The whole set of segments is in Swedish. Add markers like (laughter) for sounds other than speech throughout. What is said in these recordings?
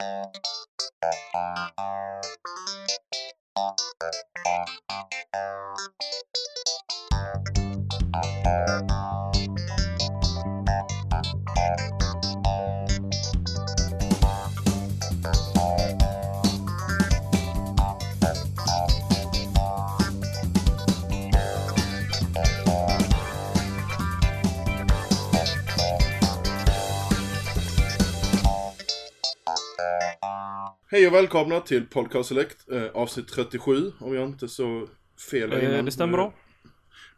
Thank you. Hej och välkomna till Podcast Select, eh, avsnitt 37 om jag inte så fel Eh, innan. det stämmer bra.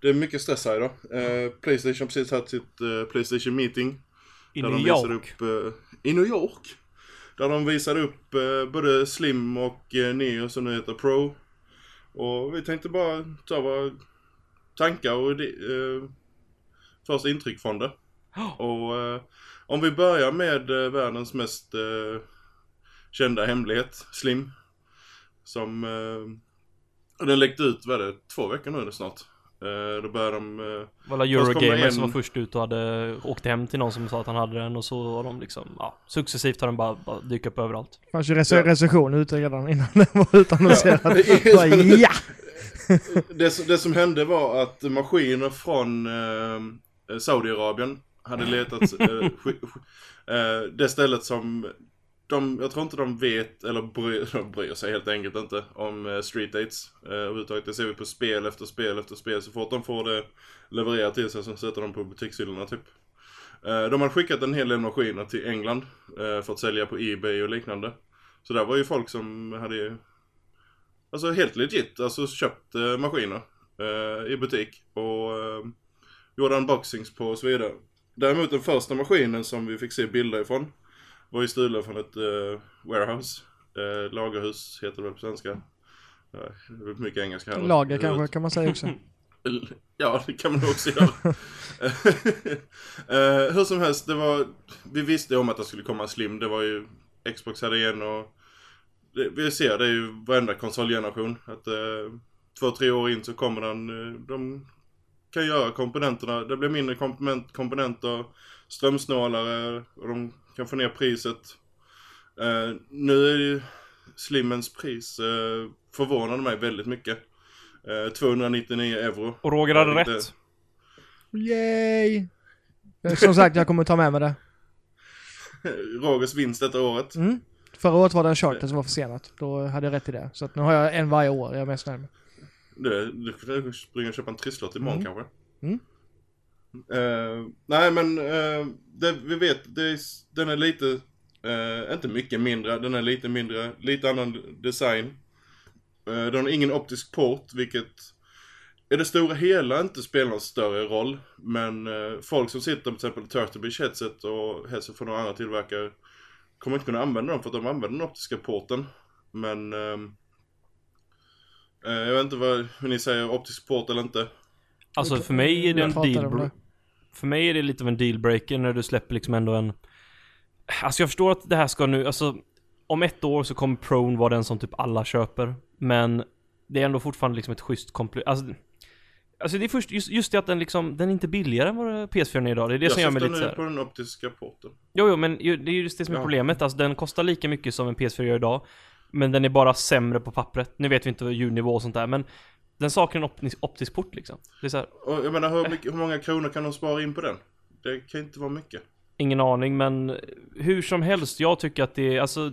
Det är mycket stress här idag. Eh, Playstation har precis haft sitt eh, Playstation meeting. I där New York. Upp, eh, I New York. Där de visade upp eh, både Slim och eh, Neo som nu heter Pro. Och vi tänkte bara ta våra tankar och eh, första intryck från det. (gasps) Och eh, om vi börjar med eh, världens mest eh, kända hemlighet, Slim. Som eh, den läckte ut, vad är det, två veckor nu är det snart. Eh, då började de eh, det det Eurogamer en- som var först ut och hade åkt hem till någon som sa att han hade den och så var de liksom, ja, successivt har den bara, bara dykt upp överallt. fanns ju rec Ja. recension ute redan innan den var utannonserad. Ja. Bara, ja! det, som- det som hände var att maskiner från eh, Saudiarabien hade letat eh, sk- sk- eh, det stället som de, jag tror inte de vet, eller bryr, (laughs) de bryr sig helt enkelt inte om eh, street dates eh, överhuvudtaget. Det ser vi på spel efter spel efter spel. Så fort de får det levererat till sig så sätter de på butikshyllorna typ. Eh, de har skickat en hel del maskiner till England eh, för att sälja på Ebay och liknande. Så där var ju folk som hade Alltså helt legit, alltså köpt eh, maskiner eh, i butik och gjorde unboxings på och så vidare. Däremot den första maskinen som vi fick se bilder ifrån var ju stulen från ett eh, warehouse. Eh, lagerhus heter det väl på svenska. Väl mycket engelska här. Lager kanske kan man säga också. (laughs) Ja, det kan man också göra. (laughs) Eh, hur som helst, det var... Vi visste om att det skulle komma Slim. Det var ju... Xbox hade en och... Det, vi ser det är ju varenda konsolgeneration. Att eh, två, tre år in så kommer den... De kan göra komponenterna. Det blir mindre komponent, komponenter. Strömsnålare. Och de kan få ner priset. Eh, nu är ju Slimmens pris eh, förvånade mig väldigt mycket. Eh, 299 euro. Och Roger hade Ja, inte- rätt. Yay! Som sagt, jag kommer ta med mig det. (laughs) Rogers vinst detta året. Mm. Förra året var det en charter som var försenat. Då hade jag rätt i det. Så att nu har jag en varje år. Jag är mest nöjd med. Du, du får springa och köpa en trisslott imorgon Mm. kanske. Mm. Uh, nej men uh, det, vi vet, det är, den är lite, uh, inte mycket mindre, den är lite mindre, lite annan design. Uh, den har ingen optisk port, vilket i det stora hela inte spelar någon större roll. Men folk som sitter på till exempel Turtle Beach headset och headset från några andra tillverkare kommer inte kunna använda dem för att de använder den optiska porten. Men ehm, jag vet inte vad hur ni säger, optisk port eller inte. Alltså för mig är det en deal det. För mig är det lite av en dealbreaker när du släpper liksom ändå en... Alltså jag förstår att det här ska nu, alltså... Om ett år så kommer Prone vara den som typ alla köper. Men det är ändå fortfarande liksom ett schysst komplement. Alltså, alltså det är först, just, just det att den liksom, den är inte billigare än vad PS4 är idag. Det är det jag som gör mig lite såhär. på den optiska porten. Jo, jo, men det är just det som är Ja. problemet. Alltså den kostar lika mycket som en PS4 gör idag. Men den är bara sämre på pappret. Nu vet vi inte vad ljudnivå och sånt där, men den saknar en optisk, optisk port liksom. Det är så här, Och jag menar hur, mycket, hur många kronor kan de spara in på den? Det kan inte vara mycket. ingen aning, men hur som helst, jag tycker att det är, alltså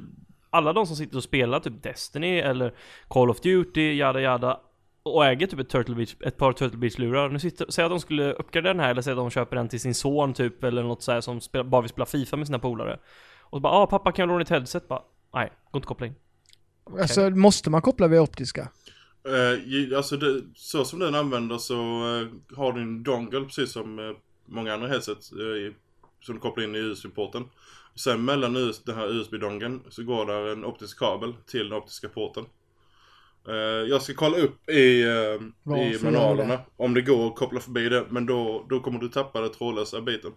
alla de som sitter och spelar typ Destiny eller Call of Duty, jada jada och äger typ ett, Turtle Beach, ett par Turtle Beach-lurar. Nu sitter, säg att de skulle uppgradera den här eller säg att de köper den till sin son typ eller något så här som spel, bara vill spela FIFA med sina polare. Och så bara, ah pappa kan jag låna ett headset? Bara, nej, går inte att koppla in. Alltså, måste man koppla via optiska? Eh, alltså det, så som den använder så eh, har du en dongle precis som eh, många andra headset eh, i- som du kopplar in i USB-porten. Sen mellan US, den här USB-dongeln så går där en optisk kabel till den optiska porten. Eh, jag ska kolla upp i, uh, Varför i manualerna det? om det går att koppla förbi det. Men då, då kommer du tappa den trådlösa biten.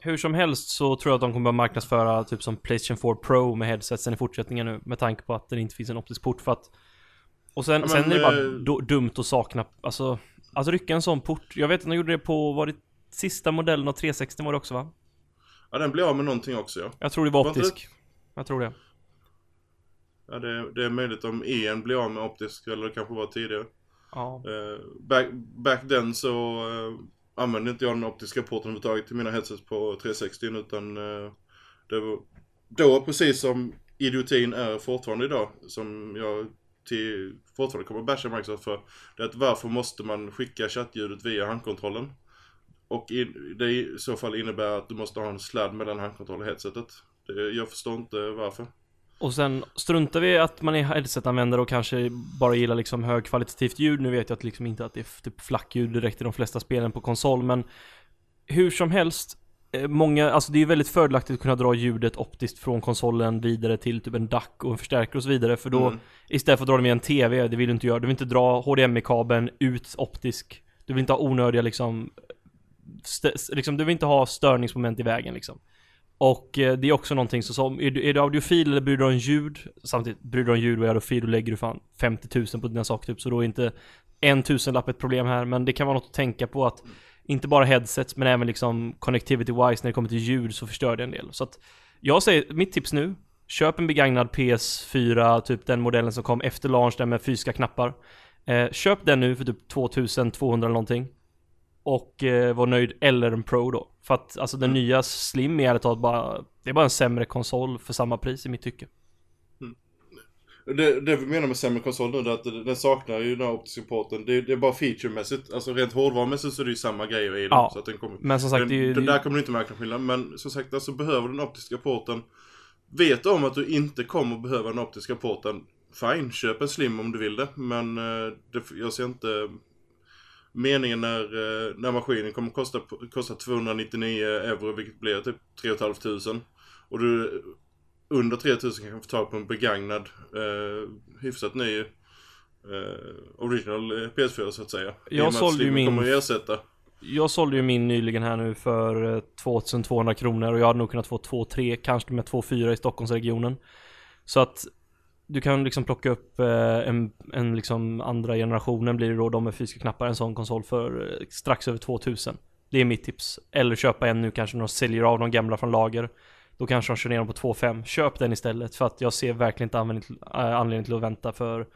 Hur som helst så tror jag att de kommer att marknadsföra typ som Playstation 4 Pro med headsetsen i fortsättningen nu med tanke på att det inte finns en optisk port för att Och sen, Ja, sen men, är det bara eh, do, dumt att sakna, alltså Att rycka en sån port, jag vet att de gjorde det på, var det sista modellen av 360 var det också va? Ja den blir av med någonting också ja. Jag tror det var Var optisk jag tror det. Ja, det, det är möjligt om en blir av med optisk, eller det kanske var tidigare. Ja. Eh, back, back then så eh, använde inte jag den optiska porten överhuvudtaget till mina headsets på 360 utan eh, det var då precis som idiotin är fortfarande idag som jag till, fortfarande kommer basha Microsoft för det är att varför måste man skicka chattljudet via handkontrollen? Och i, det i så fall innebär att du måste ha en sladd mellan handkontroll och headsetet. Det, jag förstår inte varför. Och sen struntar vi att man är headsetanvändare och kanske bara gillar liksom högkvalitativt ljud. Nu vet jag att liksom inte att det är typ flackljud direkt i de flesta spelen på konsol, men hur som helst, många, alltså det är väldigt fördelaktigt att kunna dra ljudet optiskt från konsolen vidare till typ en DAC och en förstärkare och så vidare, för då Mm. istället för att dra det via en TV, det vill du inte göra. Du vill inte dra HDMI-kabeln ut optisk. Du vill inte ha onödiga liksom, liksom du vill inte ha störningsmoment i vägen liksom. Och eh, det är också någonting så som, är du, är du audiofil eller bryr du dig om ljud? Samtidigt, bryr du dig om ljud och är audiofil då lägger du fan 50 000 på dina saker typ, så då är inte en tusenlapp ett problem här, men det kan vara något att tänka på att inte bara headsets, men även liksom connectivity-wise när det kommer till ljud så förstör det en del. Så att jag säger, mitt tips nu, köp en begagnad PS4, typ den modellen som kom efter launch, den med fysiska knappar. Eh, köp den nu för typ 2200 eller någonting. Och eh, var nöjd, eller en Pro då. För att alltså den nya Slim är ärligt talat bara, det är bara en sämre konsol för samma pris i mitt tycke. Det, det vi menar med sämre konsol nu är att den saknar ju den här optiska porten. Det, det är bara featuremässigt, alltså rent hårdvarumässigt så är det ju samma grejer i den. Ja. Så att den kommer, Men som sagt, den, det ju... är där kommer du inte märka skillnad. Men som sagt, alltså behöver den optiska porten. Vet om att du inte kommer behöva den optiska porten, fine, köp en slim om du vill det. Men eh, det, jag ser inte meningen när, eh, när maskinen kommer kosta, kosta 299 euro, vilket blir typ 3 500. Och du under 3000 kan få tag på en begagnad, eh, hyfsat ny eh, original eh, PS4 så att säga. Jag sålde ju min- kommer att ersätta. Jag sålde ju min nyligen här nu för eh, 2200 kronor och jag hade nog kunnat få 2-3, kanske med 2-4 i Stockholmsregionen. Så att du kan liksom plocka upp eh, en, en liksom andra generationen blir det då, de med fysiska knappar, en sån konsol för eh, strax över 2000. Det är mitt tips. Eller köpa en nu kanske när de säljer av de gamla från lager. Då kanske de kör ner dem på 2,5. Köp den istället för att jag ser verkligen inte användning till, äh, anledning till att vänta för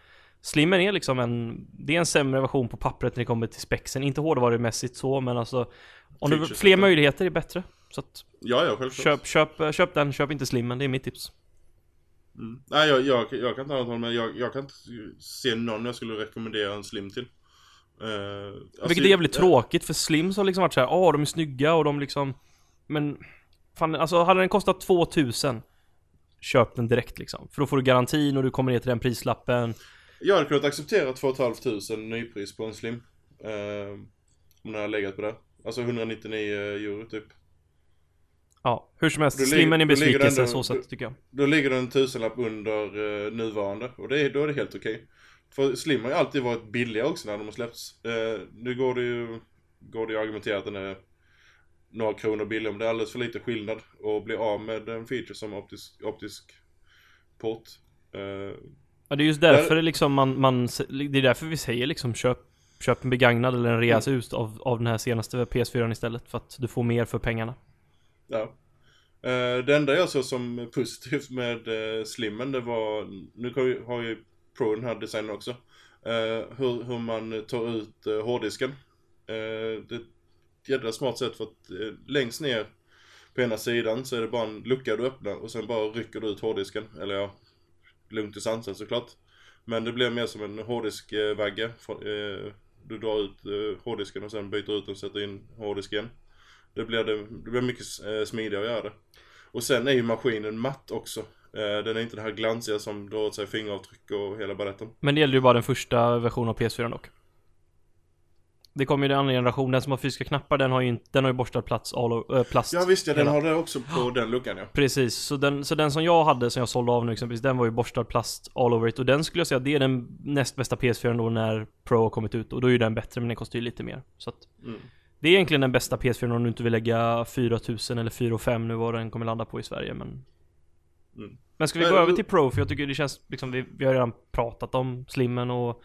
Slimmen är liksom en, det är en sämre version på pappret när det kommer till spexen. Inte hårdvarumässigt så, men alltså om du, fler möjligheter är bättre. Så att Ja, ja, självklart. köp, köp, eh, köp den, köp inte slimmen, det är mitt tips. Mm. Nej, jag, jag, jag kan inte hålla med. Jag, jag kan inte se någon jag skulle rekommendera en slim till. Uh, Vilket är jävligt tråkigt för slims har liksom varit så här, åh de är snygga och de liksom Men Fan alltså hade den kostat 2000 Köp den direkt liksom. För då får du garantin och du kommer ner till den prislappen. Jag hade kunnat acceptera 2 500 nypris på en slim. Uh, om den hade legat på det. Alltså 199 euro typ. Ja, hur som helst. Då Slimmen är besvikelse så sett tycker jag. Då ligger den en tusenlapp under uh, nuvarande. Och det är, då är det helt okej. För slim har ju alltid varit billiga också när de har släppts. Uh, nu går det ju går det ju att argumentera att den är några kronor billigare. Men det är alldeles för lite skillnad. Och bli av med en feature som optisk, optisk port. Uh, Ja, det är just därför det liksom man, man, det är därför vi säger liksom köp, köp en begagnad eller en reas Mm. ut av, av den här senaste PS4 istället. För att du får mer för pengarna. Ja. Eh, det enda jag såg som positivt med uh, slimmen det var, nu har ju Pro den här designen också, eh, hur, hur man tar ut uh, hårddisken. Eh, det jädra smart sätt för att eh, längst ner på ena sidan så är det bara en lucka du öppnar och sen bara rycker du ut hårddisken. Eller ja, lugnt och sansat såklart. Men det blir mer som en hårddiskvagge. Eh, eh, du drar ut eh, hårddisken och sen byter ut den och sätter in hårddisken. Det blir, det, det blir mycket eh, smidigare att göra det. Och sen är ju maskinen matt också. Eh, den är inte den här glansiga som drar åt sig fingeravtryck och hela baletten. Men det gäller ju bara den första versionen av PS4 dock. Det kommer ju den andra generationen, den som har fysiska knappar, den har ju inte, den har ju borstad plats, all äh, plast. Ja visst ja, den hela. har det också på den luckan ja. Precis, så den, så den som jag hade, som jag sålde av nu exempelvis, den var ju borstad plast all over it. Och den skulle jag säga, det är den näst bästa PS4 då när Pro har kommit ut. Och då är ju den bättre, men den kostar ju lite mer. Så att Mm. det är egentligen den bästa PS4 om du inte vill lägga 4000 eller 4 nu vad den kommer landa på i Sverige, men... Mm. Men ska vi Men- gå över till Pro? För jag tycker det känns liksom, vi, vi har redan pratat om slimmen och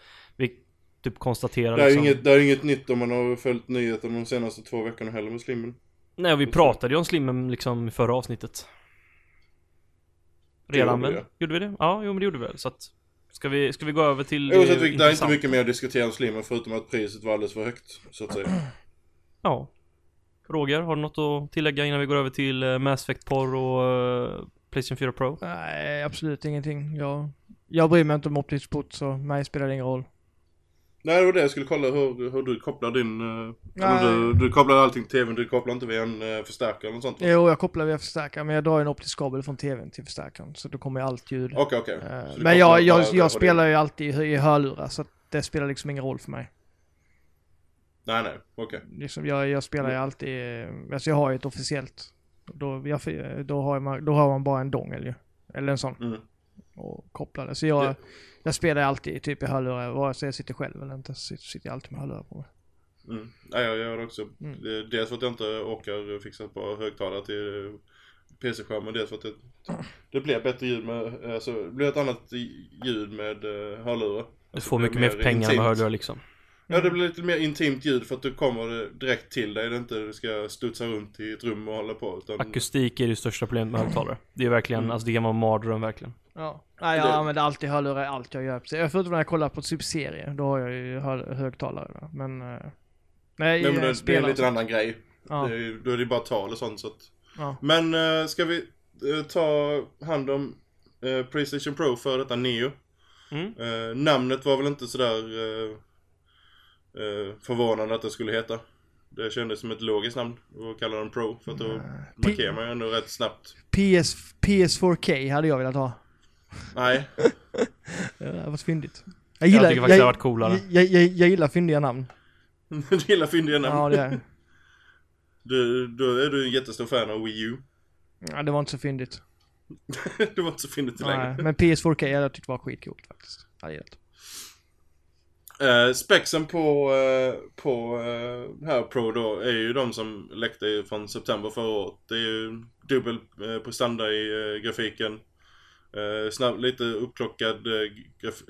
typ konstaterar Det är liksom... inget, det är inget nytt om man har följt nyheten de senaste två veckorna heller med slimmen. Nej, och vi pratade ju om slimmen liksom i förra avsnittet. redan gjorde väl? vi. Gjorde vi det? Ja, jo men det gjorde vi väl. Så att, ska vi, ska vi gå över till Oavsett det vilket, det är inte mycket mer att diskutera om Slimmer förutom att priset var alldeles för högt. Så att säga. (clears throat) Ja. Roger, har du något att tillägga innan vi går över till eh, Mass Effect Porr och eh, Playstation 4 Pro? Nej, absolut ingenting. Jag, jag bryr mig inte om optisk port så mig spelar det ingen roll. Nej det var det jag skulle kolla hur, hur du kopplar din... eh, du, du kopplar allting till tvn, du kopplar inte via en uh, förstärkare eller något sånt? Jo, jag kopplar via förstärkaren men jag drar en optisk kabel från tvn till förstärkaren så då kommer allt ljud. Okej okej. Eh, Så du Men jag, jag, jag spelar ju alltid i, hörlurar så det spelar liksom ingen roll för mig. Nej nej, okej. Liksom, jag, jag spelar ju alltid, eh, alltså jag har ju ett officiellt. Då, jag, då, har man, då har man bara en dongel ju. Eller en sån. Mm. Och kopplar det. Så jag, Det- jag spelar alltid typ i hörlurar, vare sig jag sitter själv eller inte. Så sitter jag alltid med hörlurar på mig. Mm. Nej jag gör det också. Mm. Det- Dels för att jag inte orkar fixa par högtalare till eh, PC-skärmen. Dels för att det, det blir bättre ljud med, alltså det blir ett annat ljud med uh, hörlurar. Du Alltså, får det mycket mer intimt. med hörlurar liksom. Ja det blir lite mer intimt ljud för att du kommer direkt till dig. Det är inte du ska studsa runt i ett rum och hålla på. Utan, Akustik är det största problemet med högtalare. Det är verkligen, Mm. alltså det kan vara en mardröm verkligen. Ja. Nej, jag Det- använder alltid hörlurar i allt jag gör. Jag Förutom när jag kollar på typ serier. Då har jag ju högtalare. Men... eh, Nej, Nej, men det, det är en lite annan grej. Ja, Det är, då är det bara tal och sånt så att. ja. Men uh, ska vi eh, ta hand om eh, Playstation Pro för detta Neo? Mm. Eh, namnet var väl inte sådär uh, uh, förvånande att det skulle heta. Det kändes som ett logiskt namn att kalla den Pro för att då markerar man ju ändå rätt snabbt. PS, PS4K hade jag velat ha. Nej, (laughs) Det hade varit fyndigt. Jag Jag tycker faktiskt det hade varit coolare. Jag, jag, jag gillar fyndiga namn. (laughs) du gillar fyndiga namn. Ja, det är (laughs) Du, då är du en jättestor fan av Wii U. ja, Det var inte så fyndigt. det var inte så fyndigt längre. Nej, men PS4K hade jag tyckt var skitcoolt faktiskt. Hade jag gillat. Uh, spexen på, eh, på uh, här Pro då är ju de som läckte från september förra året. Det är ju dubbel uh, prestanda i eh, grafiken. Uh, snabb, lite uppklockad uh, graf,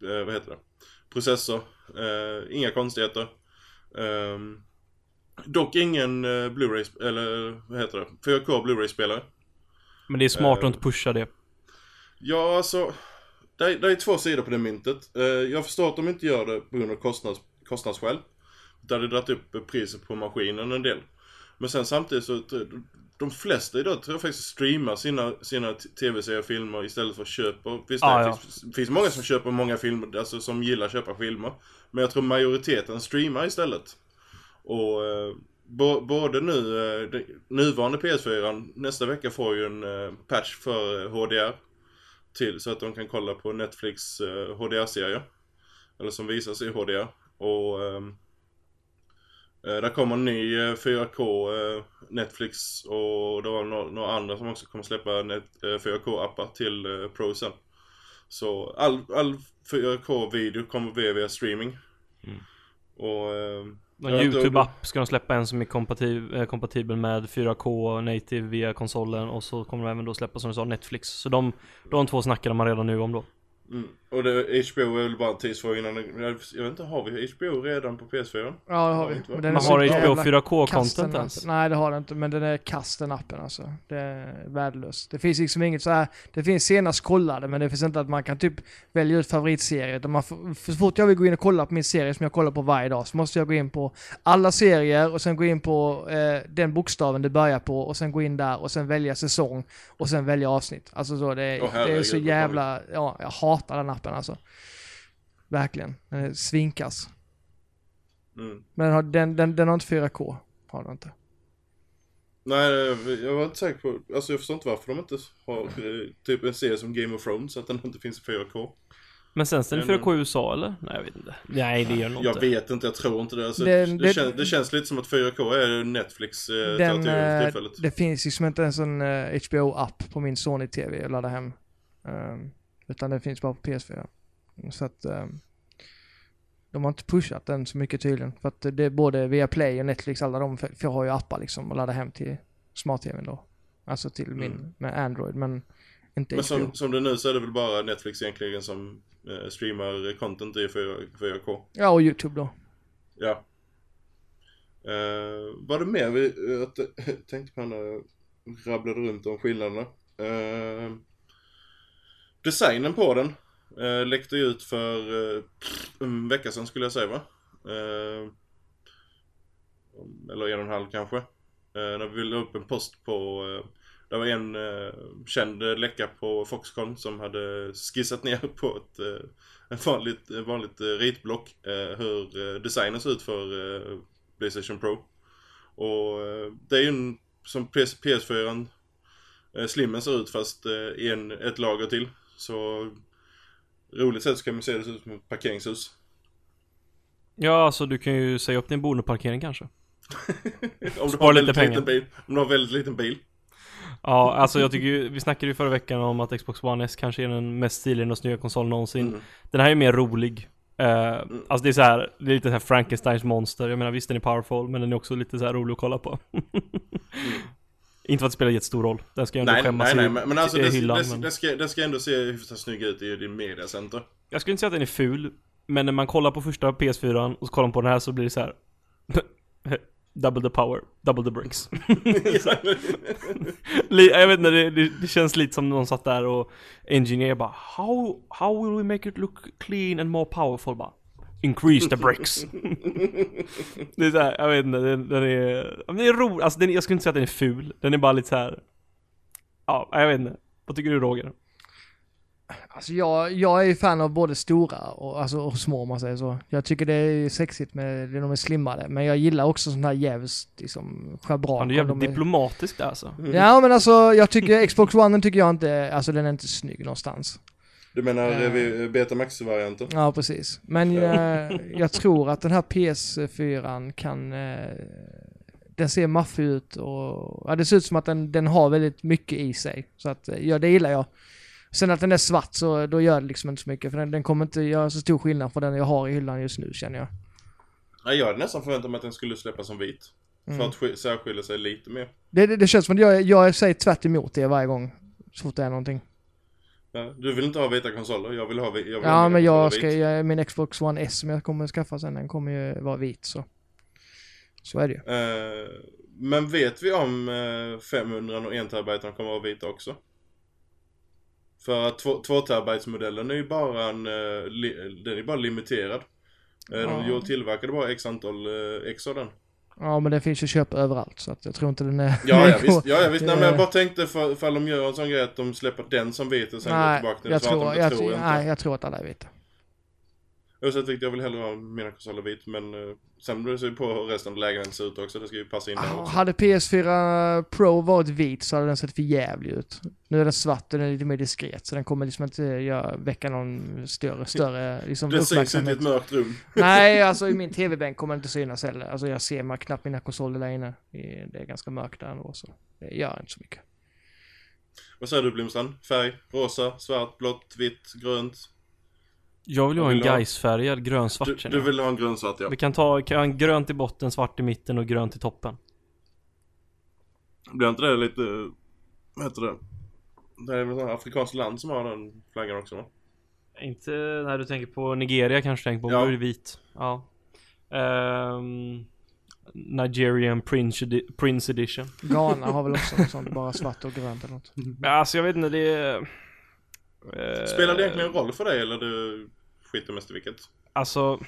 vad heter det? processor. Inga konstigheter. Ehm, dock ingen uh, Blu-ray, eller vad heter det? 4K Blu-ray-spelare. Men det är smart att inte pusha det. Ja, alltså. Det är, det är två sidor på det myntet. Eh, jag förstår att de inte gör det på grund av kostnads, kostnadsskäl. Det hade dragit upp priset på maskinen en del. Men sen samtidigt så, de flesta idag tror jag faktiskt streamar sina, sina t- tv-serier och filmer istället för att köpa. Visst, Ah, det ja. finns, finns många som köper många filmer, alltså som gillar att köpa filmer. Men jag tror majoriteten streamar istället. Och eh, bo, både nu, eh, nuvarande PS4, nästa vecka får ju en eh, patch för HDR. Till så att de kan kolla på Netflix eh, HDR-serier. Eller som visas i HDR. Och ehm, eh, där kommer en ny eh, 4K eh, Netflix och det var några, några andra som också kommer släppa net, eh, 4K-appar till eh, Pro sen. Så all, all 4K-video kommer via, via streaming. Mm. Och ehm, Någon YouTube-app ska de släppa en som är kompatib eh, kompatibel med 4K native via konsolen och så kommer de även då släppa som du sa Netflix. Så de, de två snackar man redan nu om då. Mm. Och det, HBO är väl bara en tidsfråga innan jag, vet inte, har vi HBO redan på PS4? Ja, det har vi. inte Men den Man har HBO kass, 4K-content den ens? appen. Nej, det har det inte. Men den är kass den appen alltså. Det är värdelöst. Det finns liksom inget så här. Det finns senast kollade, men det finns inte att man kan typ välja ut favoritserier. Utan man får, för så fort jag vill gå in och kolla på min serie som jag kollar på varje dag så måste jag gå in på alla serier och sen gå in på eh, den bokstaven det börjar på och sen gå in där och sen välja säsong och sen välja avsnitt. Alltså så det är, Åh, det är så jävla, ja, jag hatar den appen alltså. Verkligen. Den är svinkass. Mm. Men den har, den, den, den har inte 4K. Har den inte. Nej, jag var inte säker på, alltså jag förstår inte varför de inte har typ en serie som Game of Thrones, så att den inte finns i 4K. Men sen den Men- 4K i USA eller? Nej jag vet inte. Nej det gör nog Jag inte. vet inte, jag tror inte det. Alltså, Den- det, det- känns, det känns lite som att 4K är Netflix eh, Den, eh, tillfället. det finns liksom inte ens en eh, HBO-app på min Sony-TV jag laddar hem. Ehm, utan den finns bara på PS4. Så att ehm, de har inte pushat den så mycket tydligen. För att det är både Viaplay och Netflix, alla de för har ju appar liksom att ladda hem till smart-TVn då. Alltså till min, Mm. med Android, men inte Men som, som det är nu så är det väl bara Netflix egentligen som eh, streamar content i 4, 4K. Ja, och YouTube då. Ja. Uh, var det mer vi, uh, (laughs) tänkte på när jag rabblade runt om skillnaderna. Uh, Designen på den eh, läckte ut för eh, en vecka sedan skulle jag säga va? Eh, eller en och en halv kanske. Eh, när vi la upp en post på eh, det var en eh, känd eh, läcka på Foxconn som hade skissat ner (laughs) på ett eh, ett vanligt, ett vanligt eh, ritblock eh, hur eh, designen ser ut för eh, Playstation Pro. Och eh, det är ju en, som PS, PS4 eh, Slimmen ser ut fast eh, en, ett lager till. Så roligt sätt så kan man se det ut som ett parkeringshus. Ja, alltså du kan ju säga upp din boendeparkering kanske. (laughs) Om du har lite pengar. liten bil. Om du har väldigt liten bil. Ja, alltså jag tycker ju, vi snackade ju förra veckan om att Xbox One S kanske är den mest stiliga och snygga konsolen någonsin. Mm. Den här är mer rolig. Uh, Alltså det är så här, det är lite så här Frankensteins monster. Jag menar visst den är powerful, men den är också lite så här rolig att kolla på. (laughs) Inte för att det spelar jättestor roll. Den ska ju ändå Nej, skämmas nej, nej, i, men, alltså i det, hyllan. det, men... det, ska, ska ändå se hyfsat snygg ut i din mediacenter. Jag skulle inte säga att den är ful, men när man kollar på första PS4 och så kollar man på den här så blir det så här. (laughs) double the power, double the bricks. (laughs) (laughs) Jag vet inte, det, det, det känns lite som någon satt där och engineer bara How, how will we make it look clean and more powerful? Bara Increase the bricks. (laughs) (laughs) det är så här, jag vet inte, den, den är, den är rolig, alltså den, jag skulle inte säga att den är ful, den är bara lite så här. Ja, jag vet inte. Vad tycker du Roger? Alltså jag, jag är ju fan av både stora och, alltså, och små om man säger så. Jag tycker det är sexigt med de är slimmade. Men jag gillar också sån här jävligt liksom schabrak. Han är jävligt de är- diplomatisk där alltså. Ja men alltså jag tycker Xbox One tycker jag inte, alltså den är inte snygg någonstans. Du menar uh, Betamax-varianten? Ja precis. Men eh, jag tror att den här PS4 kan, eh, den ser maffig ut och, ja det ser ut som att den, den har väldigt mycket i sig. Så att, ja det gillar jag. Sen att den är svart så då gör det liksom inte så mycket för den, den kommer inte göra så stor skillnad för den jag har i hyllan just nu känner jag. Ja, jag hade nästan förväntat mig att den skulle släppas som vit. Mm. För att sk- särskilja sig lite mer. Det, det, det känns som att jag, jag säger tvärt emot det varje gång. Så fort det är någonting. Ja, du vill inte ha vita konsoler, jag vill ha, jag vill Ja men jag ska, jag, min Xbox One S som jag kommer skaffa sen, den kommer ju vara vit så. Så är det ju. Eh, men vet vi om uh, 500 och 1 terabyte kommer att vara vita också? För att 2 terabytes modellen är ju bara en, eh, li, den är bara limiterad. Uh, Ja. De tillverkade bara x antal uh, ex av den. Ja men det finns ju köp överallt så att jag tror inte den är... Ja, ja (laughs) visst, ja, ja, visst. Nej, men jag Det- bara tänkte för, för de gör en sån grej att de släpper den som vit och sen går Nej, tillbaka till den svarta, tror, jag, tror jag inte. nej, jag tror att alla är vita. Oavsett vilket, jag vill hellre ha mina konsoler vit men uh, sen beror det sig på hur resten av lägenheten ser ut också. Det ska ju passa in där Ah, också. hade PS4 Pro varit vit så hade den sett för jävlig ut. Nu är den svart och den är lite mer diskret så den kommer liksom inte göra, väcka någon större, större liksom, Det syns inte i ett mörkt rum. Nej, (laughs) alltså i min TV-bänk kommer det inte synas heller. Alltså jag ser man knappt mina konsoler där inne. Det är ganska mörkt där ändå så det gör inte så mycket. Vad säger du Blomstrand? Färg? Rosa? Svart? Blått? Vitt? Grönt? Jag vill ju ha en? Gaisfärgad grönsvart Du, du vill ha en grönsvart ja. Vi kan ta, kan en grönt i botten, svart i mitten och grönt i toppen. Blir inte det lite... Vad heter det? Det är väl ett afrikanskt land som har den flaggan också va? Inte när du tänker på Nigeria kanske tänker på, Ja. är vit. Ja. Ehm, Nigerian Prince, edi- Prince Edition. Ghana har väl också något sånt, bara svart och grönt eller något. Ja, Alltså jag vet inte, det är... eh, Spelar det egentligen roll för dig eller du skiter mest i vilket? Alltså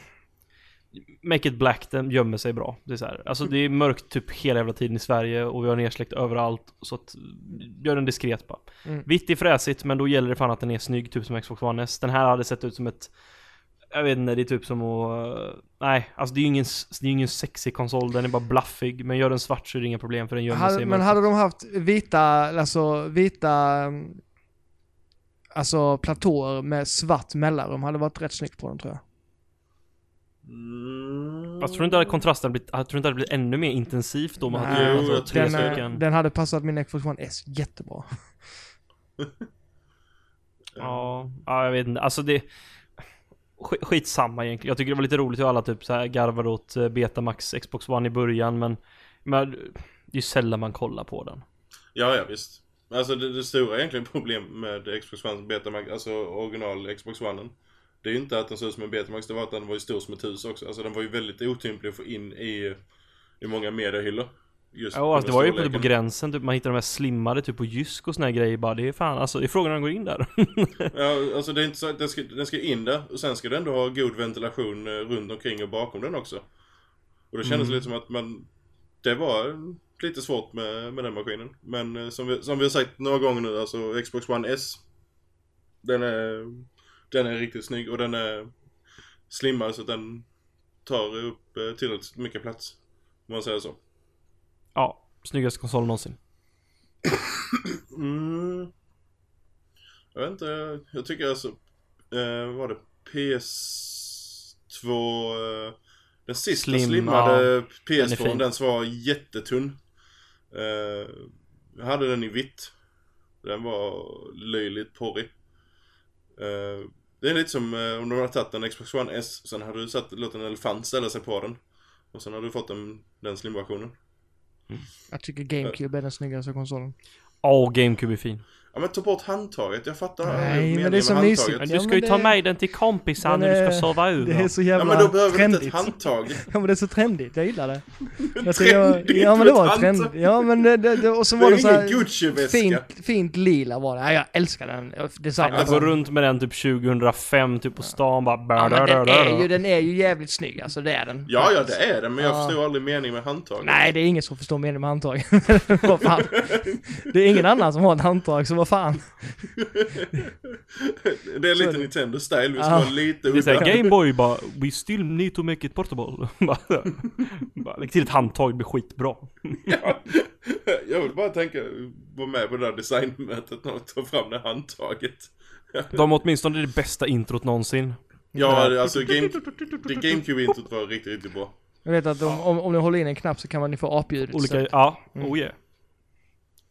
Make it black, den gömmer sig bra. Det är så här. Alltså det är mörkt typ hela jävla tiden i Sverige och vi har nedsläckt överallt. Så att, gör den diskret bara. Mm. Vitt är fräsigt men då gäller det fan att den är snygg, typ som Xbox One S. Den här hade sett ut som ett jag vet inte, det är typ som att... Nej, alltså det är ju ingen, det är ingen sexig konsol, den är bara blaffig. Men gör den svart så är det inga problem för den gömmer sig men hade de haft vita, alltså vita, mm, alltså platåer med svart mellanrum hade varit rätt snyggt på den tror jag. Mm. Jag tror inte att kontrasten blivit, jag tror inte att det blivit ännu mer intensivt då man Nej, hade alltså, tre Den, stycken. den hade passat min Xbox One S jättebra. (laughs) Ja, ja, jag vet inte. Alltså det... sk- Skitsamma egentligen. Jag tycker det var lite roligt hur alla typ så här garvade åt eh, Betamax Xbox One i början, men... Men det är ju sällan man kollar på den. Ja, ja visst. Alltså det, det stora egentligen problem med Xbox One Betamax, alltså original Xbox One. Det är ju inte att den ser ut som en Betamax, det var att den var ju stor som ett hus också. Alltså den var ju väldigt otymplig att få in i, i många mediehyllor. Just Ja, alltså, det var ju på, på gränsen, typ, man hittar de här slimmade typ på Jysk och såna här grejer bara, det är fan alltså, det är frågan om de går in där. (laughs) Ja, alltså det är inte så att den ska, den ska in där och sen ska den ändå ha god ventilation eh, runt omkring och bakom den också. Och det kändes Mm. lite som att man, det var lite svårt med, med den maskinen. Men eh, som vi, som vi har sagt några gånger nu, alltså Xbox One S, den är, den är riktigt snygg och den är slimmad så att den tar upp eh, tillräckligt mycket plats. Om man säger så. ja, snyggaste konsolen någonsin. (coughs) Mm. Jag vet inte, jag tycker alltså, eh, vad var det PS2, eh, den sista Slim, slimmade ja. Den är PS2, fin. den, var jättetunn. Eh, jag hade den i vitt. Den var löjligt porrig. Eh, det är lite som eh, om du hade tagit en Xbox One S, sen hade du satt, låtit en elefant ställa sig på den. Och sen hade du fått den, den slimversionen. Jag tycker GameCube är den snyggaste konsolen. Åh, GameCube är fin. Ja men ta bort handtaget, jag fattar Nej, men det är så med mysigt. handtaget. Du Ja, ska men ju ta med den till kompisar Den när du ska sova Det är så Ja jävla men då behöver du inte trendigt. ett handtag. (laughs) Ja men det är så trendigt, jag gillar det. (laughs) Jag tycker Trendigt jag, ja men det var trendigt. handtag. Ja men det, det, det och så Det var det så här fint, fint lila var det. Ja, jag älskar den designen. Jag går runt med den typ 2005 typ på stan bara... Ja, men den är, ju, den är ju jävligt snygg alltså, det är den. Ja, ja det är det, men jag Ja. förstår aldrig meningen med handtaget. Nej, det är ingen som förstår meningen med handtag. (laughs) Det är ingen annan som har ett handtag, så vad fan. (laughs) det är Så lite det. Nintendo style, vi ska vara lite Det är såhär udda. Gameboy bara We still need to make it portable. (laughs) bara, lägg till ett handtag, det blir skitbra. Ja. (laughs) Jag vill bara tänka, vara med på det där designmötet när de tar fram det handtaget. De har åtminstone det bästa introt någonsin. Ja, det- alltså Game, GameCube-introt var riktigt, riktigt bra. Jag vet att om, om, om du håller in en knapp så kan man ju få apljudet Olika, ja, Mm. oh yeah.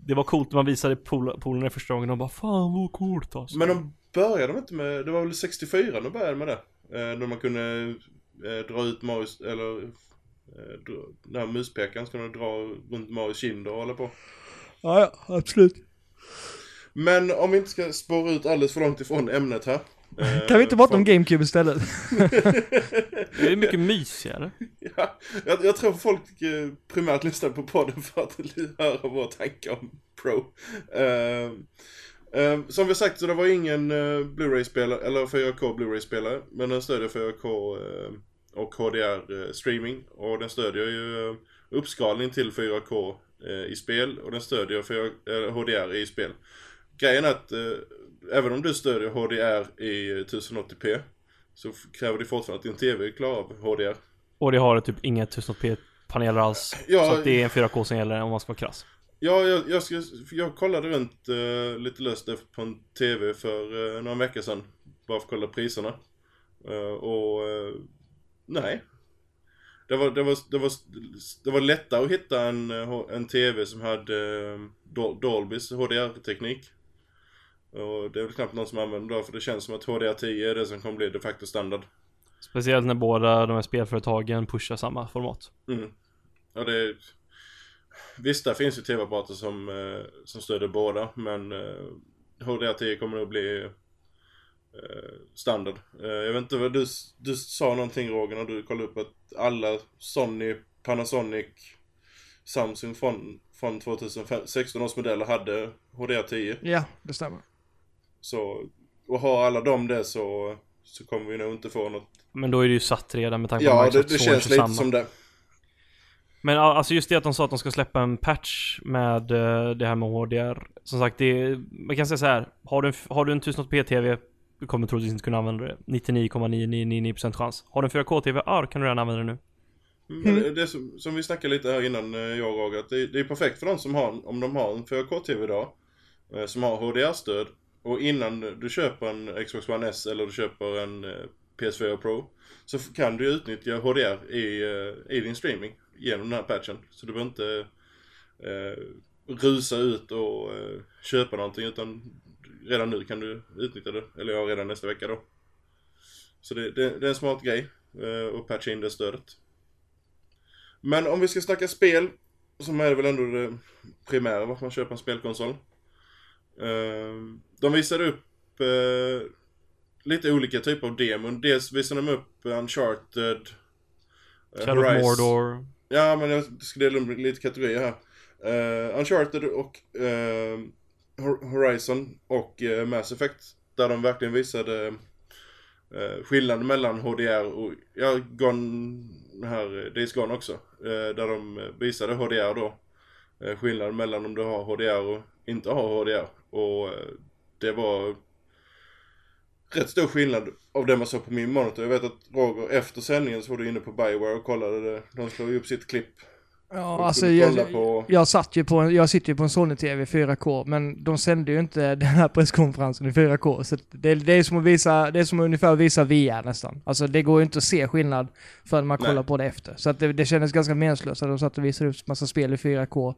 Det var coolt när man visade pol- polarna första gången och bara Fan vad coolt alltså. Men de började de inte med, det var väl 64 de började med det? Eh, när man kunde eh, dra ut Marius, eller eh, dra, den här muspekaren skulle dra runt Marius kinder och hålla på. Ja, ja, absolut. Men om vi inte ska spåra ut alldeles för långt ifrån ämnet här. Eh, Kan vi inte prata om GameCube istället? (laughs) Det är mycket mysigare. Ja, jag, jag tror folk eh, primärt lyssnar på podden för att höra våra tankar om Pro. Eh, eh, som vi sagt så det var ingen eh, Blu-ray-spelare, eller 4K Blu-ray-spelare, men den stödjer 4K eh, och HDR eh, streaming. Och den stödjer ju uppskalning till 4K eh, i spel och den stödjer 4, eh, HDR i spel. Grejen är att även om du stödjer HDR i eh, 1080p så kräver det fortfarande att din TV klarar av HDR. Och det har typ inga 1080p-paneler alls. Ja. Så att det är en 4K som gäller om man ska vara krass. Ja, jag, jag, ska, jag kollade runt eh, lite löst på en TV för uh, några veckor sedan. Bara för att kolla priserna. Eh, och nej. Det var, det, var, det, var, det var lättare att hitta en, en TV som hade uh, Dol- Dolbys HDR-teknik. Och det är väl knappt någon som använder det för det känns som att HDR10 är det som kommer bli de facto standard. Speciellt när båda de här spelföretagen pushar samma format. Mm. Ja, det är... Visst, där finns ju tv-apparater som, eh, som stöder båda, men eh, HDR10 kommer nog bli eh, standard. Eh, jag vet inte vad du, du sa någonting Roger när du kollade upp att alla Sony, Panasonic, Samsung från, från 2016 års modeller hade HDR10. Ja, det stämmer. Så, och har alla de det så, så kommer vi nog inte få något. Men då är det ju satt redan med tanke på Ja, att det, det känns lite samma. som det. Men alltså just det att de sa att de ska släppa en patch med eh, det här med HDR. Som sagt, det är, man kan säga så här. Har du en, har du en 1080p-TV, du kommer troligtvis inte kunna använda det. 99,9999% chans. Har du en 4K-TV, ja då kan du redan använda det nu. Men det, det som, som vi snackade lite här innan, eh, jag och Roger, att det, det är perfekt för de som har, om de har en 4K-TV idag, eh, som har HDR-stöd, och innan du köper en Xbox One S eller du köper en eh, PS4 Pro, så kan du utnyttja HDR i, eh, i din streaming genom den här patchen. Så du behöver inte eh, rusa ut och eh, köpa någonting, utan redan nu kan du utnyttja det, eller ja, redan nästa vecka då. Så det, det, det är en smart grej, eh, att patcha in det stödet. Men om vi ska snacka spel, som är väl ändå det primära varför man köper en spelkonsol. Eh, de visade upp eh, lite olika typer av demon. Dels visade de upp Uncharted, eh, Shadow Horizon- Mordor. Ja, men jag ska dela upp lite kategorier här. Uh, Uncharted och uh, Horizon och uh, Mass Effect. Där de verkligen visade uh, skillnaden mellan HDR och, ja, Gone, här, Days Gone också. Uh, där de visade HDR då. Skillnaden mellan om du har HDR och inte har HDR. Och det var rätt stor skillnad av det man såg på min monitor. Jag vet att Roger efter sändningen så var du inne på Bioware och kollade det. De slog ju upp sitt klipp. Ja, alltså jag, på... jag, satt ju på en, jag sitter ju på en Sony-TV 4K, men de sände ju inte (laughs) den här presskonferensen i 4K. Så det, det, är som att visa, det är som att ungefär visa VR nästan. Alltså det går ju inte att se skillnad förrän man Nej. kollar på det efter. Så att det, det kändes ganska meningslöst att de satt och visade upp massa spel i 4K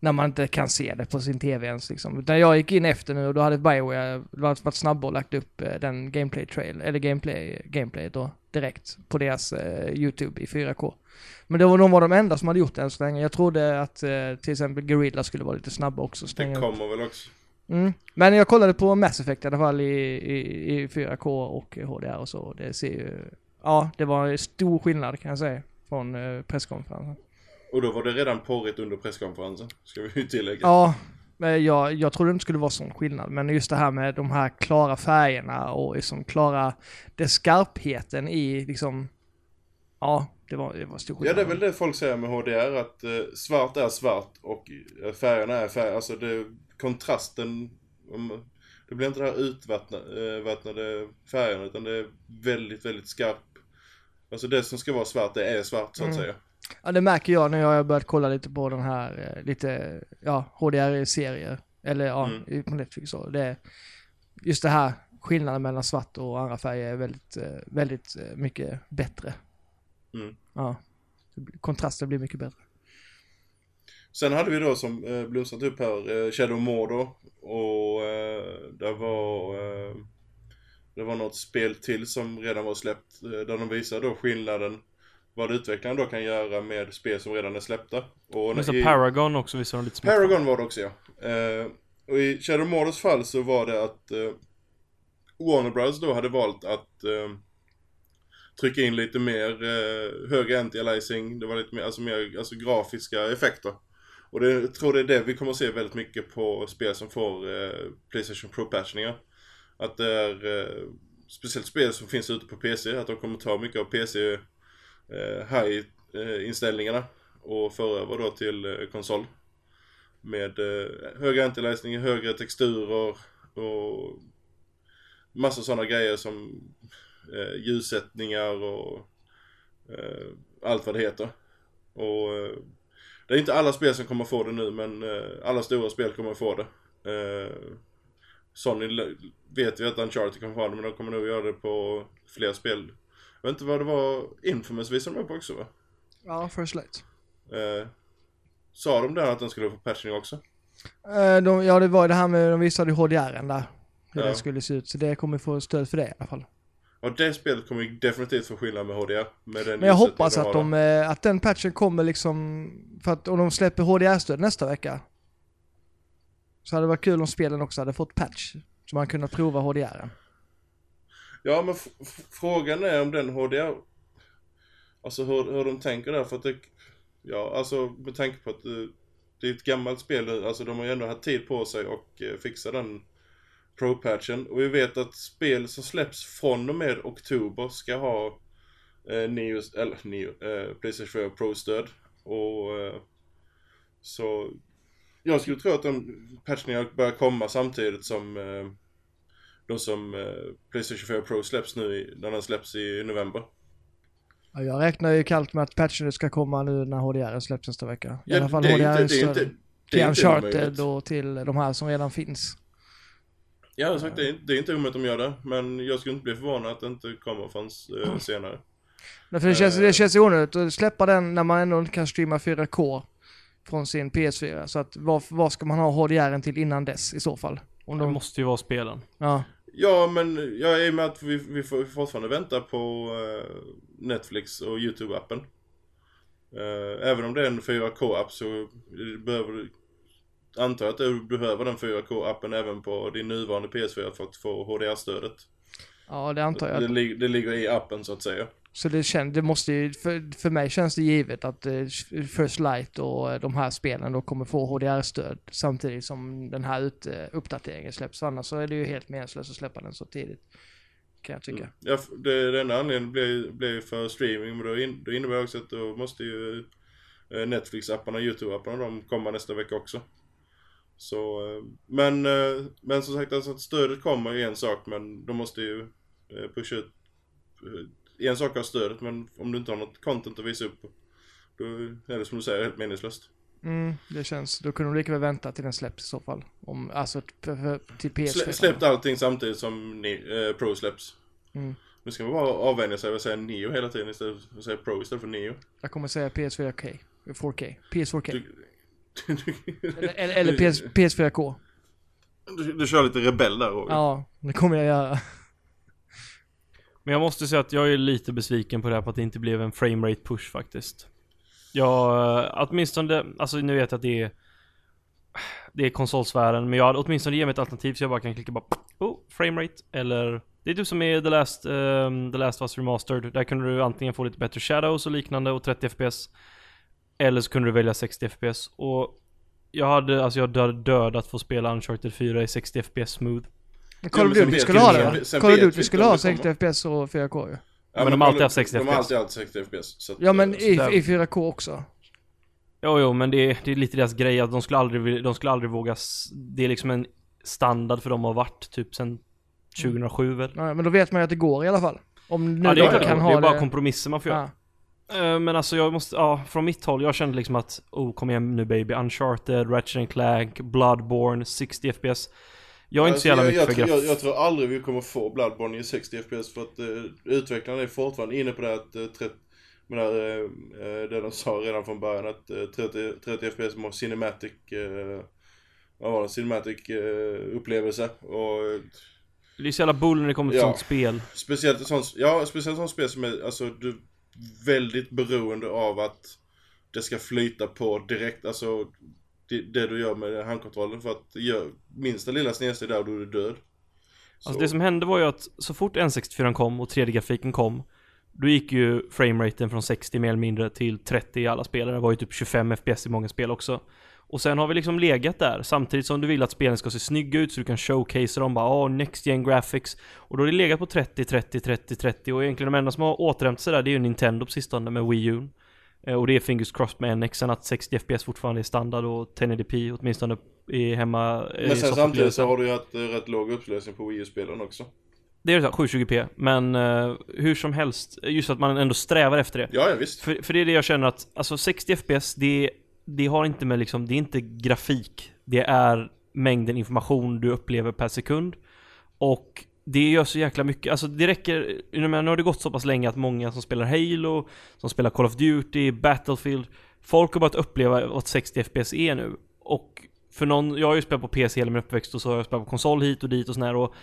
när man inte kan se det på sin TV ens liksom. Utan jag gick in efter nu och då hade Bioware varit snabba och lagt upp eh, den gameplay trail, eller gameplay, gameplay då direkt på deras uh, YouTube i 4K. Men det var, de var de enda som hade gjort det än så länge. Jag trodde att uh, till exempel Guerrilla skulle vara lite snabba också. Det kommer upp. väl också. Mm. Men jag kollade på Mass Effect i alla fall i, i, i 4K och HDR och så. Det ser ju, ja det var stor skillnad kan jag säga från uh, presskonferensen. Och då var det redan porrigt under presskonferensen, ska vi ju tillägga. Ja, men jag, jag trodde det inte skulle vara sån skillnad. Men just det här med de här klara färgerna och liksom klara, det skarpheten i liksom, ja, det var, det var stor skillnad. Ja, det är väl det folk säger med HDR, att eh, svart är svart och eh, färgerna är färger. Alltså det, kontrasten, det blir inte det här utvattnade eh, färgerna utan det är väldigt, väldigt skarp. Alltså det som ska vara svart, det är svart så att mm. säga. Ja det märker jag när jag har börjat kolla lite på den här, eh, lite, ja, HDR-serier. Eller ja, mm. på Netflix så. Det, just det här skillnaden mellan svart och andra färger är väldigt, eh, väldigt eh, mycket bättre. Mm. Ja. Kontrasten blir mycket bättre. Sen hade vi då som eh, blomstrat upp här eh, Shadow Mordor och eh, det var eh, det var något spel till som redan var släppt där de visade då skillnaden vad utvecklarna då kan göra med spel som redan är släppta. Och i, Paragon också visar de lite smått. Paragon var det också ja. Eh, och i Shadow Mordors fall så var det att eh, Warner Bros då hade valt att eh, trycka in lite mer eh, högre anti-aliasing, det var lite mer, alltså mer alltså grafiska effekter. Och det, jag tror det är det vi kommer att se väldigt mycket på spel som får eh, Playstation Pro-patchningar. Att det är eh, speciellt spel som finns ute på PC, att de kommer ta mycket av PC Eh, high-inställningarna eh, och föra över då till eh, konsol. Med eh, högre antiläsning, högre texturer och massa sådana grejer som eh, ljussättningar och eh, allt vad det heter. Och eh, det är inte alla spel som kommer få det nu men eh, alla stora spel kommer få det. Eh, Sony vet vi att Uncharted kommer få det men de kommer nog göra det på fler spel vet inte vad det var, Infamous visade de upp också va? Ja, First Light. Eh, sa de där att den skulle få patchning också? Eh, de, ja, det var det här med, de visade HDR där. Hur ja. det skulle se ut, så det kommer få stöd för det i alla fall. Ja, det spelet kommer definitivt få skillnad med HDR. Med den Men jag hoppas att, de, eh, att den patchen kommer liksom, för att om de släpper HDR-stöd nästa vecka. Så hade det varit kul om spelen också hade fått patch. Så man kunde prova HDR. Ja men frågan är om den HDR Alltså hur, hur de tänker där för att det Ja alltså med tanke på att det, det är ett gammalt spel Alltså de har ju ändå haft tid på sig och eh, fixa den Pro-patchen. Och vi vet att spel som släpps från och med oktober ska ha eh, Neo, eller Neo, eh, Playstation 4 Pro-stöd och eh, så jag skulle tro att de patchningarna börjar komma samtidigt som eh, eh, de som eh, Playstation 4 Pro släpps nu när den släpps i november. Ja, jag räknar ju kallt med att patchen ska komma nu när HDR släpps nästa vecka. I ja, alla fall HDR större. Till Uncharted och till de här som redan finns. Ja, jag sagt, det, är, det är inte omöjligt att de gör det, men jag skulle inte bli förvånad att det inte kommer förrän eh, senare. Nej, för det känns, det känns onödigt att släppa den när man ändå inte kan streama 4K från sin PS4. Så att vad, vad ska man ha HDR till innan dess i så fall? Om de... Det måste ju vara spelen. Ja. Ja, men jag är med att vi, vi får fortfarande vänta på uh, Netflix och YouTube-appen. Uh, även om det är en 4K-app så behöver du antar att du behöver den 4K-appen även på din nuvarande PS4 för att få HDR-stödet. Ja, det antar jag. Det, det, det ligger i appen så att säga. Så det, känns, det måste ju, för, för mig känns det givet att eh, First Light och eh, de här spelen då kommer få HDR-stöd samtidigt som den här ut, uppdateringen släpps. Annars så är det ju helt meningslöst att släppa den så tidigt. Kan jag tycka. Mm. Ja, det, den anledningen blir, blir för streaming, men då, in, då innebär också att då måste ju eh, Netflix-apparna, YouTube-apparna, de komma nästa vecka också. Så, men, men som sagt, alltså att stödet kommer är en sak, men de måste ju pusha ut. En sak är stödet, men om du inte har något content att visa upp, då är det som du säger helt meningslöst. Mm, det känns, då kunde de lika väl vänta till den släpps i så fall. Om, alltså till PS4. Slä, släppt allting samtidigt som ni, eh, Pro släpps. Mm. Nu ska man bara avvänja sig och säga Neo hela tiden istället för att säga Pro istället för Neo. Jag kommer säga PS4K. 4K. PS4K. Du, du, Eller, eller, eller PS, PS4K. du, du kör lite rebell där Roger. Ja, det kommer jag göra. Men jag måste säga att jag är lite besviken på det här på att det inte blev en framerate push faktiskt. Jag, eh, åtminstone, alltså nu vet jag att det är Det är konsolsfären, men jag hade åtminstone ge mig ett alternativ så jag bara kan klicka bara Oh, framerate eller Det är typ som i The Last, um, The Last of Us Remastered. Där kunde du antingen få lite bättre shadows och liknande och 30 FPS Eller så kunde du välja 60 FPS och Jag hade, alltså jag hade dödat för att spela Uncharted 4 i 60 FPS smooth. Call of Duty skulle vi- ha det. Call of Duty skulle ha det kommer. 60 FPS och 4K ju. Ja, men de har alltid haft 60 De har FPS. alltid haft 60 FPS. Så att, Ja men eh, i, i 4K också. Jo, jo, men det är, det är lite deras grej att de skulle aldrig, de skulle aldrig våga Det är liksom en standard för dem har varit typ sen 2007 väl? Ja, men då vet man ju att det går i alla fall. Om nu Ja, det är klart, kan det ha är bara det. kompromisser man får göra. Ja. Eh, Men alltså jag måste, ja, från mitt håll, jag kände liksom att Oh, kom igen nu baby, Uncharted, Ratchet Clank, Bloodborne, 60 FPS Jag är inte så jävla Alltså, jag, mycket jag, för jag, graf... jag tror aldrig vi kommer få Bloodborne i 60 FPS för att uh, utvecklarna är fortfarande inne på det att uh, 30, men där, uh, det de sa redan från början att uh, 30, 30 FPS må cinematic, uh, vad var det, cinematic uh, upplevelse. Och Det är så jävla bull när det kommer till Ja. sånt spel. Speciellt sånt, ja, speciellt sånt spel som är, alltså du väldigt beroende av att det ska flyta på direkt, alltså det, det du gör med handkontrollen för att gör minsta lilla snedsteg där och då är du död. Så, Alltså det som hände var ju att så fort N64 kom och 3D-grafiken kom Då gick ju frameraten från 60 mer eller mindre till 30 i alla spel. Det var ju typ 25 FPS i många spel också. Och sen har vi liksom legat där samtidigt som du vill att spelen ska se snygga ut så du kan showcasea dem bara åh, next gen graphics. Och då har det legat på 30, 30, 30, 30 och egentligen de enda som har återhämtat sig där det är ju Nintendo på sistone med Wii U. Eh, Och det är fingers crossed med NX, sen att 60 FPS fortfarande är standard och 1080p åtminstone i hemma Men sen samtidigt så har du ju haft eh, rätt låg upplösning på Wii U-spelen också. Det är så här, 720p, men eh, hur som helst, just att man ändå strävar efter det. Ja, ja visst. För, för det är det jag känner att, alltså 60 FPS, det, det har inte med liksom, det är inte grafik. Det är mängden information du upplever per sekund. Och det gör så jäkla mycket, alltså det räcker, menar, nu har det gått så pass länge att många som spelar Halo, som spelar Call of Duty, Battlefield, folk har börjat uppleva vad 60 FPS är nu. Och för någon, jag har ju spelat på PC hela min uppväxt och så har jag spelat på konsol hit och dit och sådär och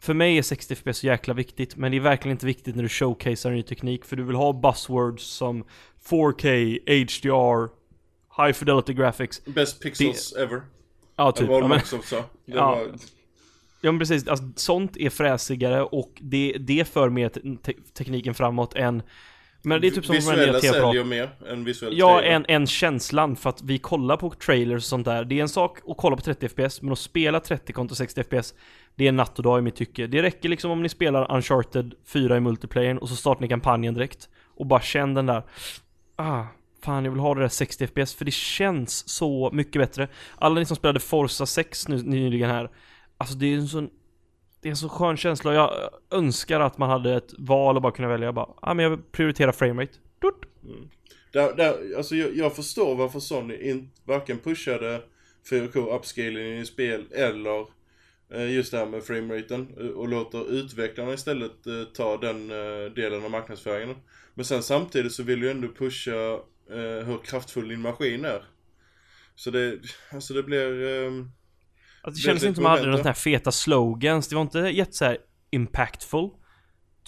för mig är 60 FPS så jäkla viktigt, men det är verkligen inte viktigt när du showcasear ny teknik, för du vill ha buzzwords som 4K, HDR, High Fidelity Graphics. Best pixels ever. Ja, Typ. Ja, men, Microsoft sa. Det Ja. var, ja, men precis. Alltså, sånt är fräsigare och det, det för mer te te tekniken framåt än... Men det är typ som visuella säljer mer än visuell Ja, en, en känslan för att vi kollar på trailers och sånt där. Det är en sak att kolla på 30 FPS, men att spela 30 kontra 60 FPS, det är natt och dag i mitt tycke. Det räcker liksom om ni spelar Uncharted 4 i multiplayer och så startar ni kampanjen direkt. Och bara känn den där, ah, fan jag vill ha det där 60 FPS, för det känns så mycket bättre. Alla ni som spelade Forza 6 nu, nyligen här, alltså det är en sån det är en så skön känsla och jag önskar att man hade ett val och bara kunna välja bara, ah, men jag prioriterar framerate. Mm. Där, där, alltså jag, jag förstår varför Sony in, varken pushade 4K upscaling i spel eller eh, just det här med frameraten eh, och låter utvecklarna istället eh, ta den eh, delen av marknadsföringen. Men sen samtidigt så vill du ändå pusha eh, hur kraftfull din maskin är. Så det, alltså det blir... Ehm, Alltså det kändes inte som att de hade några sådana här feta slogans, det var inte jätte så impactful.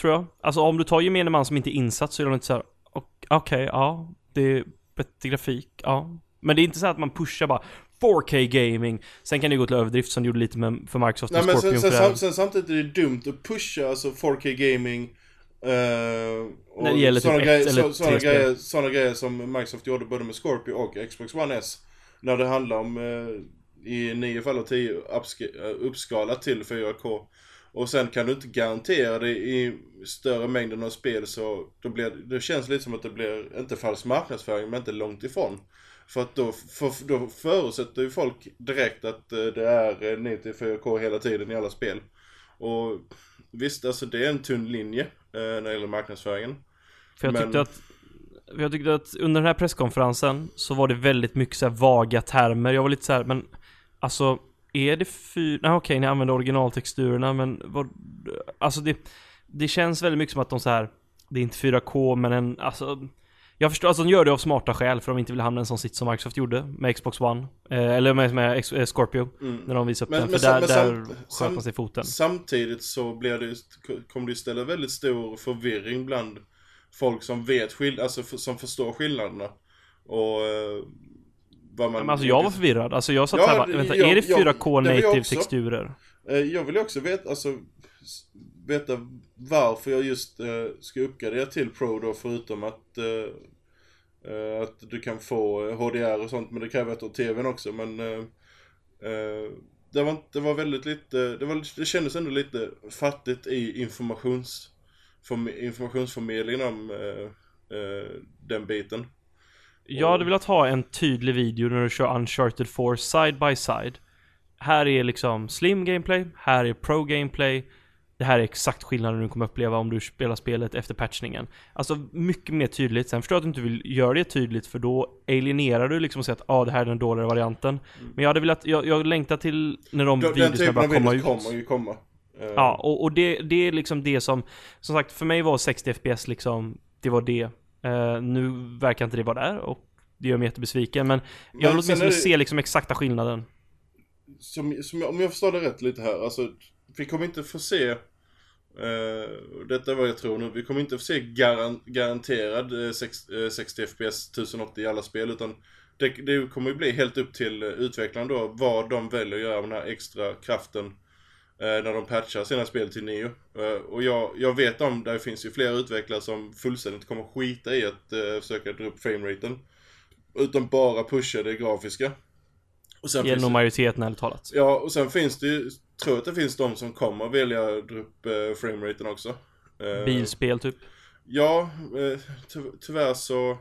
Tror jag. Alltså om du tar gemene man som inte är insatt så är de inte så här. "Ok- okej, ja, det är bättre grafik, ja. Men det är inte så att man pushar bara 4K gaming. Sen kan det gå till överdrift som det gjorde lite med, för Microsoft Nej men Scorpion sen, sen, sen samtidigt är det dumt att pusha alltså 4K gaming Eh, och När det gäller typ sådana ett grejer, så, sådana, grejer, sådana grejer som Microsoft gjorde både med Scorpio och Xbox One S. När det handlar om eh, i nio fall av tio eh, uppskalat till 4K. Och sen kan du inte garantera det i större mängden av spel så då blir, det känns lite som att det blir, inte falsk marknadsföring men inte långt ifrån. För att då, för, då förutsätter ju folk direkt att eh, det är eh, 9 till 4K hela tiden i alla spel. Och visst, alltså det är en tunn linje eh, när det gäller marknadsföringen. För jag Men- tyckte att jag tyckte att under den här presskonferensen så var det väldigt mycket så vaga termer. Jag var lite så här, men alltså är det fyra... Nej okej, ni använder originaltexturerna men vad... Alltså det... Det känns väldigt mycket som att de så här. Det är inte 4K men en, alltså... Jag förstår, alltså de gör det av smarta skäl för de inte vill hamna i en sån sits som Microsoft gjorde med Xbox One. Eh, eller med, med X- eh, Scorpio. Mm. När de visade upp Men- den. men För där, men där sam- sköt man sig i foten. Samtidigt så blir det, kommer det ställa väldigt stor förvirring bland folk som vet skill- alltså f- som förstår skillnaderna. Och eh, vad man... Men alltså jag var förvirrad. Alltså jag satt Ja, här bara, vänta, jag- är det jag- 4K det var jag native texturer? Eh, Jag vill ju också veta, alltså, veta varför jag just eh, ska uppgradera till Pro då förutom att eh, eh, att du kan få eh, HDR och sånt men det kräver att TVn också men eh, eh, det, var, det var väldigt lite, det, var, det kändes ändå lite fattigt i informations, förm- informationsförmedlingen om eh, eh, den biten. Jag hade velat ha en tydlig video när du kör Uncharted 4 side by side. Här är liksom slim gameplay, här är pro gameplay. Det här är exakt skillnaden du kommer uppleva om du spelar spelet efter patchningen. Alltså mycket mer tydligt. Sen förstår jag att du inte vill göra det tydligt för då alienerar du liksom och säger att ah, det här är den dåligare varianten. Men jag hade velat, jag, jag längtar till när de Den videorna börjar komma ut. kommer ju komma. Ja, och, och det, det är liksom det som, som sagt för mig var 60 FPS liksom, det var det. Eh, nu verkar inte det vara där och det gör mig jättebesviken men jag vill åtminstone det- se liksom exakta skillnaden. som, som, om jag förstår det rätt lite här, alltså vi kommer inte få se eh, detta är vad jag tror nu, vi kommer inte få se garan, garanterad sex, eh, 60 FPS 1080 i alla spel utan det, det kommer ju bli helt upp till utvecklarna då vad de väljer att göra med den här extra kraften när de patchar sina spel till Neo. Eh, och jag, jag vet om, där finns ju flera utvecklare som fullständigt kommer skita i att eh, försöka dra upp frameraten. Utan bara pusha det grafiska. Och sen är finns majoriteten ärligt talat. Ja, och sen finns det ju, tror jag att det finns de som kommer välja dra upp eh, frameraten också. Eh, Bilspel typ. Ja, eh, ty tyvärr så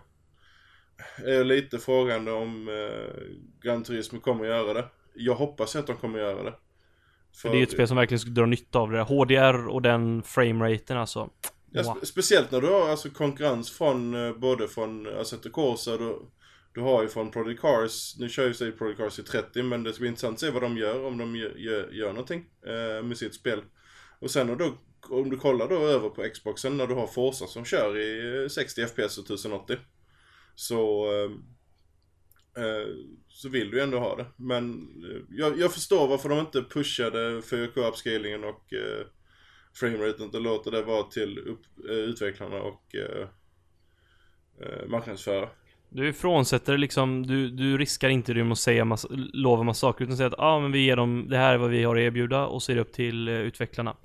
är jag lite frågande om eh, Gran Turismo kommer göra det. Jag hoppas att de kommer göra det. För det är ju ett spel som verkligen skulle dra nytta av det. HDR och den frameraten alltså. Ja, spe- speciellt när du har alltså konkurrens från eh, både från Assetto Corsa, du, du har ju från Project Cars, nu kör ju sig Project Cars i 30 men det ska bli intressant att se vad de gör, om de gör, gör, gör någonting eh, med sitt spel. Och sen du, om du kollar då över på Xboxen när du har Forza som kör i eh, 60 FPS och 1080. Så, eh, eh, Eh, så vill du ju ändå ha det. Men eh, jag, jag förstår varför de inte pushade 4K-upscalingen och eh, frameraten och låter det vara till upp, eh, utvecklarna och eh, eh marknadsföra. Du ifrånsätter liksom, du, du riskar inte det med att säga massa, lova massa saker utan säga att ja ah, men vi ger dem, det här är vad vi har att erbjuda och så är det upp till utvecklarna.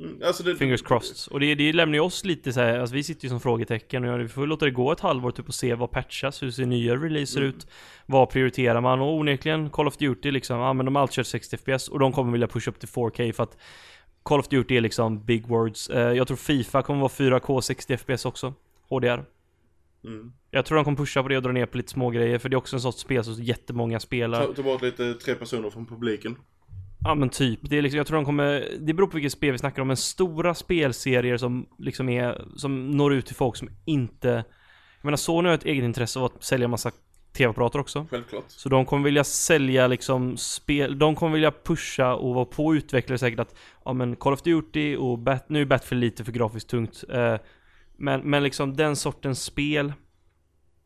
Mm, alltså det, Fingers crossed. Och det, det lämnar ju oss lite så här, alltså vi sitter ju som frågetecken och vi får låta det gå ett halvår typ och se vad patchas, hur ser nya releaser Mm. ut, vad prioriterar man och onekligen Call of Duty liksom, ja men de har alltid kört 60 FPS och de kommer vilja pusha upp till 4K för att Call of Duty är liksom big words. Eh, jag tror Fifa kommer vara 4K 60 FPS också, HDR. Mm. Jag tror de kommer pusha på det och dra ner på lite små grejer för det är också en sorts spel som jättemånga spelar. Ta, ta bort lite tre personer från publiken. Ja men typ, det är liksom, jag tror de kommer, det beror på vilket spel vi snackar om, men stora spelserier som liksom är, som når ut till folk som inte Jag menar Sony har ett eget intresse av att sälja massa TV-apparater också Självklart. Så de kommer vilja sälja liksom spel, de kommer vilja pusha och vara på utvecklare säkert att Ja men Call of Duty och Bat, nu är Battlefield lite för grafiskt tungt eh, men, men liksom den sortens spel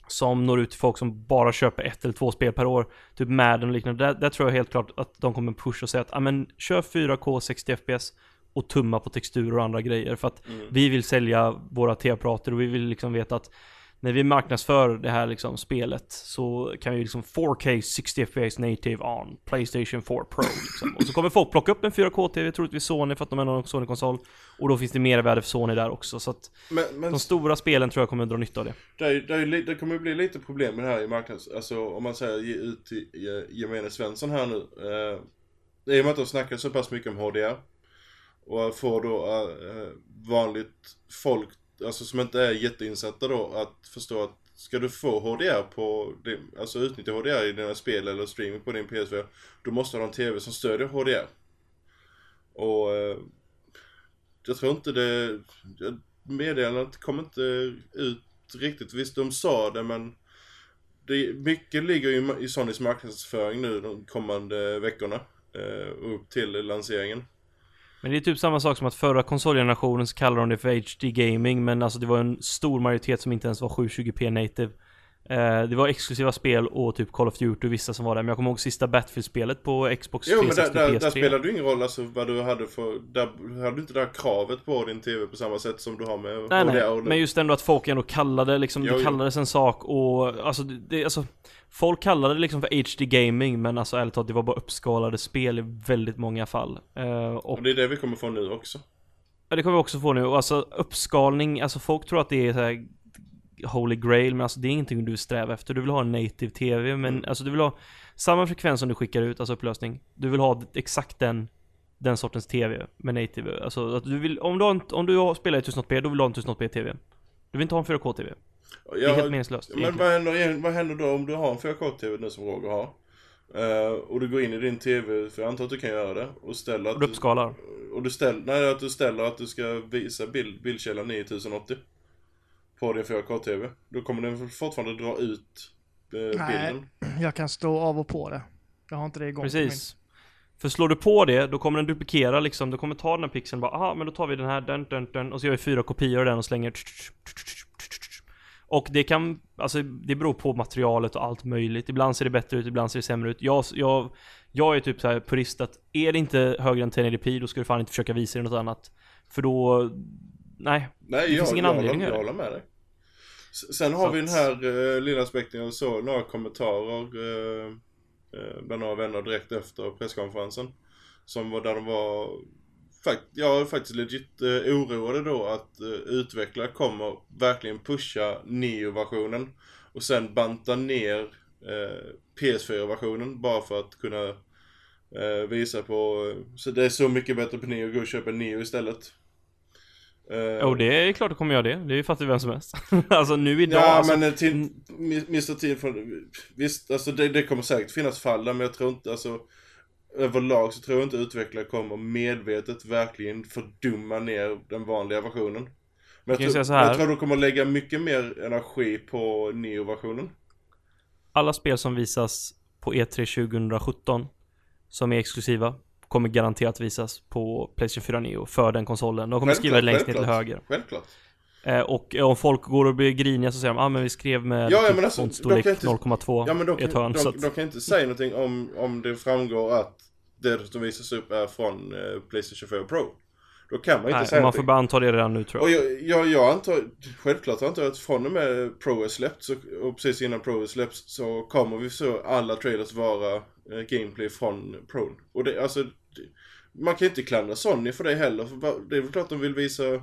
som når ut till folk som bara köper ett eller två spel per år Typ Madden och liknande, där, där tror jag helt klart att de kommer pusha och säga att men kör 4K 60 FPS och tumma på texturer och andra grejer för att Mm. vi vill sälja våra tv-apparater och vi vill liksom veta att när vi marknadsför det här liksom spelet så kan vi liksom 4K 60 FPS native on Playstation 4 Pro liksom. Och så kommer folk plocka upp en 4K-TV, troligtvis Sony för att de är någon Sony-konsol. Och då finns det mervärde för Sony där också. Så att Men, men de stora spelen tror jag kommer att dra nytta av det. det, det, det kommer ju bli lite problem med det här i marknads... Alltså om man säger ge ut till eh, gemene Svensson här nu. Eh, I och med att de snackar så pass mycket om HDR. Och får då eh, vanligt folk, alltså som inte är jätteinsatta då, att förstå att ska du få HDR på, din, alltså utnyttja HDR i dina spel eller streaming på din PS4, då måste du ha en TV som stödjer HDR. Och eh, jag tror inte det, meddelandet kom inte ut riktigt, visst de sa det men det, mycket ligger ju i Sonys marknadsföring nu de kommande veckorna. Eh, upp till lanseringen. Men det är typ samma sak som att förra konsolgenerationen så kallade de det för HD gaming men alltså det var en stor majoritet som inte ens var 720p native. Eh, det var exklusiva spel och typ Call of Duty och vissa som var där. Men jag kommer ihåg sista Battlefield-spelet på Xbox Jo men där, 360 där, PS3. där spelar du ingen roll alltså vad du hade för, där hade du inte det här kravet på din TV på samma sätt som du har med Nej nej, men just ändå att folk ändå kallade liksom, Jo, det jo. kallades en sak och alltså, det, det, alltså Folk kallade det liksom för HD gaming men alltså ärligt talat det var bara uppskalade spel i väldigt många fall. Eh, och och det är det vi kommer få nu också. Ja det kommer vi också få nu, alltså uppskalning, alltså folk tror att det är så här Holy grail, men alltså det är ingenting du strävar efter. Du vill ha en native TV, men Mm. alltså du vill ha samma frekvens som du skickar ut, alltså upplösning. Du vill ha exakt den, den sortens TV med native. Alltså att du vill, om du, har om du spelar i 1080p, då vill du ha en 1080p TV. Du vill inte ha en 4K-TV. Det är helt meningslöst. men vad händer, vad händer då om du har en 4K-TV nu som Roger har? Eh, och du går in i din TV, för jag antar att du kan göra det, och ställer att Och du uppskalar. och du ställer, nej att du ställer att du ska visa bild, bildkällan 9080 på din 4K-TV. Då kommer den fortfarande dra ut eh, Nej. bilden. Jag kan stå av och på det. Jag har inte det igång Precis. För slår du på det, då kommer den duplikera liksom, du kommer ta den här pixeln bara, aha, men då tar vi den här, den, den, den, och så gör vi fyra kopior av den och slänger Och det kan, alltså det beror på materialet och allt möjligt. Ibland ser det bättre ut, ibland ser det sämre ut. Jag, jag, jag är typ så här purist att, är det inte högre än 1080p, då ska du fan inte försöka visa det något annat. För då, nej. Nej, Det jag, finns ingen jag, anledning jag göra håller med dig. Sen har Så vi den här eh, lilla aspekten, jag såg några kommentarer eh, eh, bland några vänner direkt efter presskonferensen. Som var där de var, jag är faktiskt legit eh, oroade då att eh, utvecklare kommer verkligen pusha Neo-versionen och sen banta ner eh, PS4-versionen bara för att kunna eh, visa på, så det är så mycket bättre på Neo, gå och köpa Neo istället. Eh, Och det är klart det kommer göra det. Det fattar ju vem som helst. (laughs) alltså nu idag, Ja alltså, men eh, till Mr. T från, visst alltså det, det kommer säkert finnas fall där men jag tror inte alltså Överlag så tror jag inte utvecklare kommer medvetet verkligen fördumma ner den vanliga versionen. Men jag, jag här? jag tror de kommer lägga mycket mer energi på Neo-versionen. alla spel som visas på E E3 2017 som är exklusiva kommer garanterat visas på Playstation 4 Neo för den konsolen. De kommer skriva det längst ner till höger. Självklart. Eh, och om folk går och blir griniga så säger de ah, men vi skrev med Ja, typ alltså, fontstorlek de kan inte- 0,2 Ja men de i ett hörn. de, de, att, kan inte säga någonting om, om det framgår att det som visas upp är från eh, Playstation 4 Pro. Då kan man inte nej, säga man någonting. får bara anta det redan nu tror Och jag. jag, jag, jag antar, självklart antar jag att från och med Pro är släppt så, och precis innan Pro är släppt så kommer vi så alla trailers vara eh, gameplay från Pro. Och det, alltså, man kan inte klandra Sony för det heller, för det är väl klart de vill visa eh,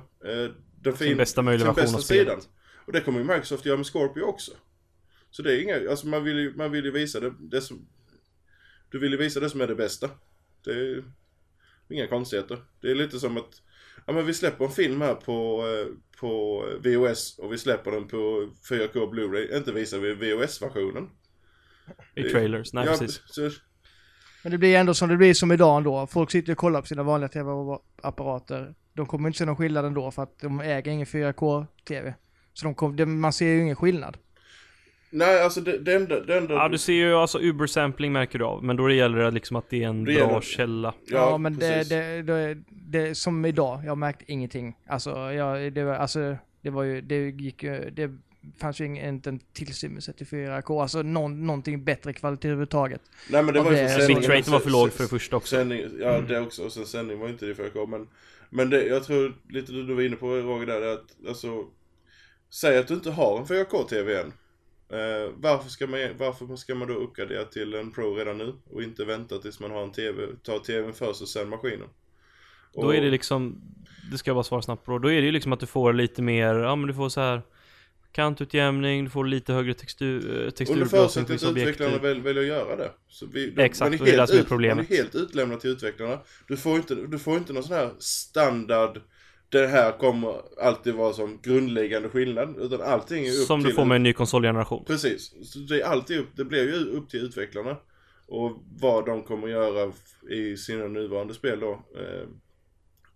den Sin fin, bästa möjliga version av sidan. spelet. Och det kommer ju Microsoft göra med Scorpio också. Så det är inga, alltså man vill ju, man vill ju visa det, det som, du vill ju visa det som är det bästa. Det är inga konstigheter. Det är lite som att, ja men vi släpper en film här på, eh, på VOS och vi släpper den på 4K Blu-ray. Inte visar vi VOS-versionen. I trailers, nej ja, precis. Så, Men det blir ändå som det blir som idag ändå. Folk sitter och kollar på sina vanliga tv-apparater. De kommer inte se någon skillnad ändå för att de äger ingen 4K-tv. Så de kom, det, man ser ju ingen skillnad. nej, alltså det, det enda, det enda Ja du ser ju alltså Uber-sampling märker du av, men då gäller det liksom att det är en Det bra gäller- källa. Ja, men det, precis. det, det, det, som idag, jag märkte ingenting. Alltså, jag, det var, alltså, det var ju, det gick ju, det fanns ju inte en tillstymmelse till 4K. Alltså någon, någonting bättre kvalitet överhuvudtaget. Nej men det Och var ju det- för. Bitraten var för låg för det första också. Sändning, ja det också, och sen sändning var inte det 4K men Men det, jag tror lite du var inne på Roger där, det att alltså Säg att du inte har en 4K-TV än. Eh, varför, ska man, varför ska man då uppgradera till en Pro redan nu? Och inte vänta tills man har en TV, ta TVn först och sen maskinen? Då är det liksom, det ska jag bara svara snabbt på då är det ju liksom att du får lite mer, ja men du får så här kantutjämning, du får lite högre textur, textur Under förutsättning att utvecklarna väl, väljer att göra det. Så vi, de, Exakt, är det är det som är problemet. Man är helt utlämnad till utvecklarna. Du får inte, du får inte någon sån här standard, det här kommer alltid vara som grundläggande skillnad. Utan allting är upp Som till du får med en ny konsolgeneration. Precis. Så det är alltid upp, det blir ju upp till utvecklarna. Och vad de kommer göra i sina nuvarande spel då. Eh,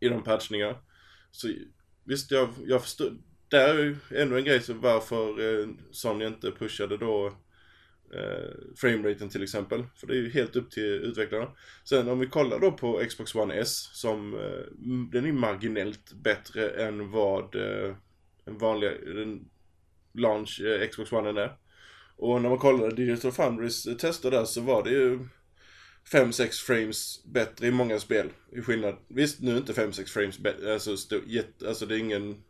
I de patchningar. Så visst, jag, jag förstår. Där är ju ännu en grej så varför eh, Sony inte pushade då eh, frameraten till exempel. För det är ju helt upp till utvecklarna. Sen om vi kollar då på Xbox One S som eh, den är marginellt bättre än vad eh, en vanlig den launch eh, Xbox One är. Och när man kollade Digital Foundries eh, tester där så var det ju 5-6 frames bättre i många spel. I skillnad. Visst, nu är inte 5-6 frames bättre, alltså, alltså det är ingen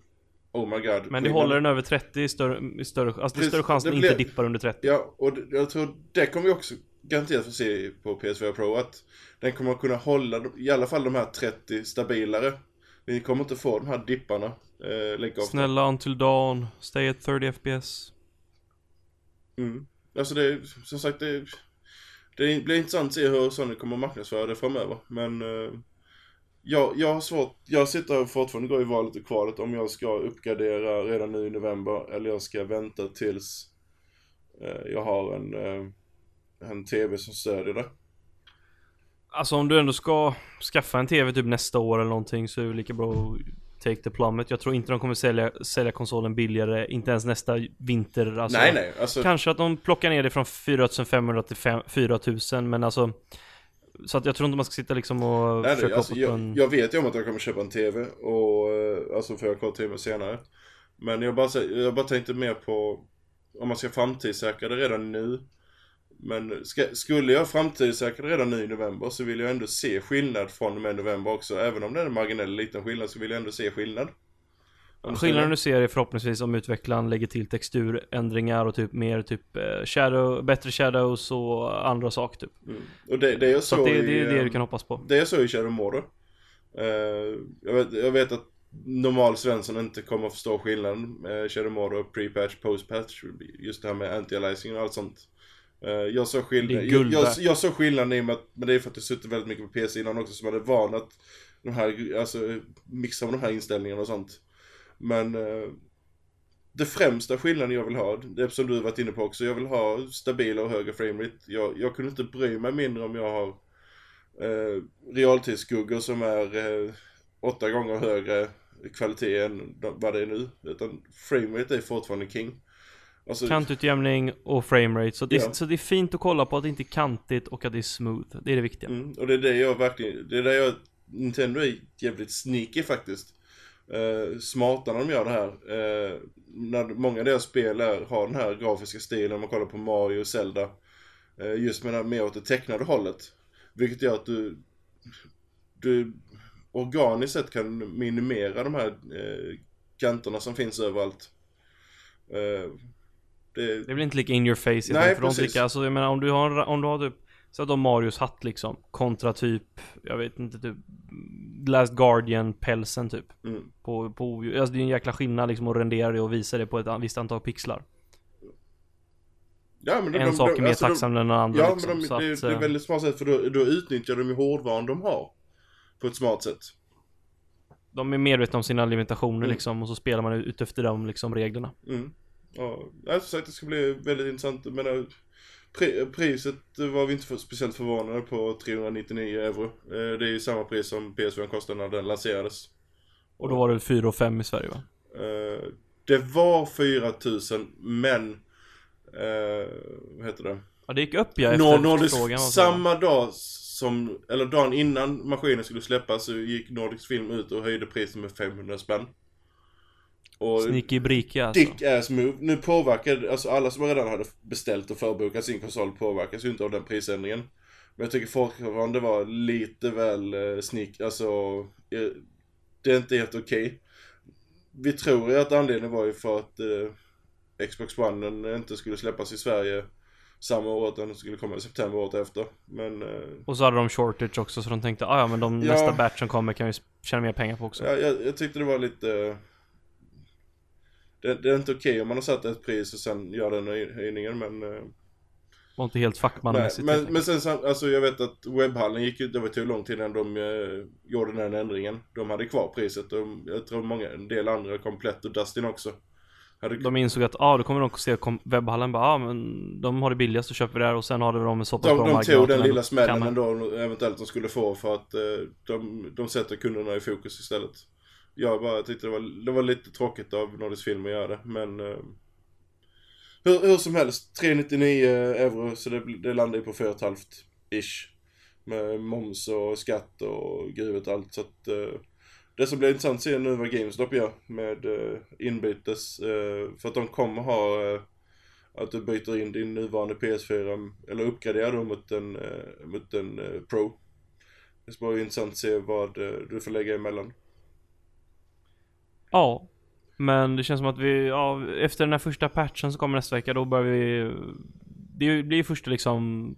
Oh my god. Men det håller den över 30 i större, i större alltså det är större chans att den inte dippar under 30. Ja, och jag tror det kommer vi också garanterat få se på PS4 Pro att den kommer kunna hålla i alla fall de här 30 stabilare. Vi kommer inte få de här dipparna. Eh. Snälla Until Dawn, stay at 30 FPS. Mm. Alltså det, som sagt det, det blir intressant att se hur Sony kommer marknadsföra det framöver. Men eh, jag, jag har svårt, jag sitter fortfarande går i valet och kvalet om jag ska uppgradera redan nu i november eller jag ska vänta tills eh, jag har en, eh, en TV som stödjer det. Alltså om du ändå ska skaffa en TV typ nästa år eller någonting så är det lika bra att take the plummet. Jag tror inte de kommer sälja, sälja konsolen billigare, inte ens nästa vinter. Alltså, nej nej, alltså Kanske att de plockar ner det från 4500 till 5, 4000 men alltså Så att jag tror inte man ska sitta liksom och Nej, försöka alltså, jag, en... jag vet ju om att jag kommer köpa en TV och eh, alltså för jag TV senare. Men jag bara, jag bara tänkte mer på om man ska framtidssäkra det redan nu. Men ska, skulle jag framtidssäkra det redan nu i november så vill jag ändå se skillnad från och med november också. Även om det är en marginell liten skillnad så vill jag ändå se skillnad. Skillnaden du ser är förhoppningsvis om utvecklaren lägger till texturändringar och typ mer typ eh, shadow, bättre shadows och andra saker typ. Mm. Och det, det jag Så såg att det, det i, är det eh, du kan hoppas på. Det är så i Shadow Mordor. Eh, jag, vet, jag vet att normal Svensson inte kommer att förstå skillnaden med Shadow Mordor, pre-patch, post-patch. Just det här med anti-aliasing och allt sånt. Eh, jag såg Det skillnaden, jag, jag, jag såg skillnaden i och med att, men det är för att jag suttit väldigt mycket på PC innan också, som hade van att de här, alltså mixa av de här inställningarna och sånt. Men eh, det främsta skillnaden jag vill ha, det som du varit inne på också, jag vill ha stabila och högre framerate. Jag, jag kunde inte bry mig mindre om jag har eh, realtidsskuggor som är eh, åtta gånger högre kvalitet än vad det är nu. Utan framerate är fortfarande king. Alltså, Kantutjämning och framerate. Så det, är, Ja. så det är fint att kolla på att det inte är kantigt och att det är smooth. Det är det viktiga. mm, och det är det jag verkligen, det är det jag, Nintendo är jävligt sneaky faktiskt. Eh, smarta när de gör det här. Eh, när många av deras spel är, har den här grafiska stilen, om man kollar på Mario och Zelda. Eh, just med det här mer åt det tecknade hållet. Vilket gör att du, du organiskt sett kan minimera de här eh, kanterna som finns överallt. Eh, det, Det blir inte lika in your face. Nej, för de precis. lika, alltså, jag menar om du har, om du har typ så att de Marios hatt liksom kontra typ, jag vet inte typ Last Guardian pälsen typ. mm. På, på, alltså det är en jäkla skillnad liksom att rendera det och visa det på ett visst antal pixlar. Ja, men de- en de- sak de- är mer alltså, de- tacksam än den andra Ja, liksom. men de, så det, att, det är eh, väldigt smart sätt för då, då utnyttjar de ju hårdvaran de har. På ett smart sätt. de är medvetna om sina limitationer Mm. liksom och så spelar man ut efter de liksom reglerna. Mm. Ja, jag som sagt det ska bli väldigt intressant. Men äh, pri, priset var vi inte för, speciellt förvånade på 399 euro. Eh, det är ju samma pris som PS4 kostade när den lanserades. Och då var det 4 och 5 i Sverige va? Eh, det var 4000 men eh, vad heter det? Ja det gick upp ja efter Nordisk, frågan samma dag som, eller dagen innan maskinen skulle släppas så gick Nordisk Film ut och höjde priset med 500 spänn. Och Sneaky briki alltså. dick ass move. Nu påverkar, alltså alla som redan hade beställt och förbokat sin konsol påverkas ju inte av den prisändringen. Men jag tycker fortfarande var lite väl eh, sneak, alltså eh, det är inte helt okej. vi tror ju att anledningen var ju för att eh, Xbox One inte skulle släppas i Sverige samma år, utan den skulle komma i september året efter. Men... Eh, Och så hade de shortage också så de tänkte ah, ja men de Ja. nästa batch som kommer kan vi tjäna mer pengar på också. Ja, jag, jag tyckte det var lite... Det, det är inte okej om man har satt ett pris och sen gör den höj- höjningen men... eh, Var inte helt fackmannamässigt. men, men sen alltså jag vet att webbhallen gick ju, det var tog lång tid innan de eh, gjorde den ändringen. De hade kvar priset och jag tror många, en del andra, Komplett och Dustin också. Hade, De insåg att ah, då kommer de se kom- webbhallen bara ah, men de har det billigast så köper vi där och sen har de en så pass de, bra de tog den lilla smällen ändå eventuellt de skulle få för att eh, de, de sätter kunderna i fokus istället. Jag bara tyckte det var, det var lite tråkigt av Nordisk Film att göra det men eh, hur, hur som helst, 399 euro så det, det landar ju på 4,5 ish. Med moms och skatt och gruvet och allt så att eh, det som blir intressant att se nu vad GameStop gör med eh, inbytes. Eh, för att de kommer ha eh, att du byter in din nuvarande PS4 eller uppgraderar då mot en, eh, mot en eh, Pro. Det ska vara intressant att se vad eh, du får lägga emellan. Ja. Men det känns som att vi, ja, efter den här första patchen som kommer nästa vecka då börjar vi Det blir första liksom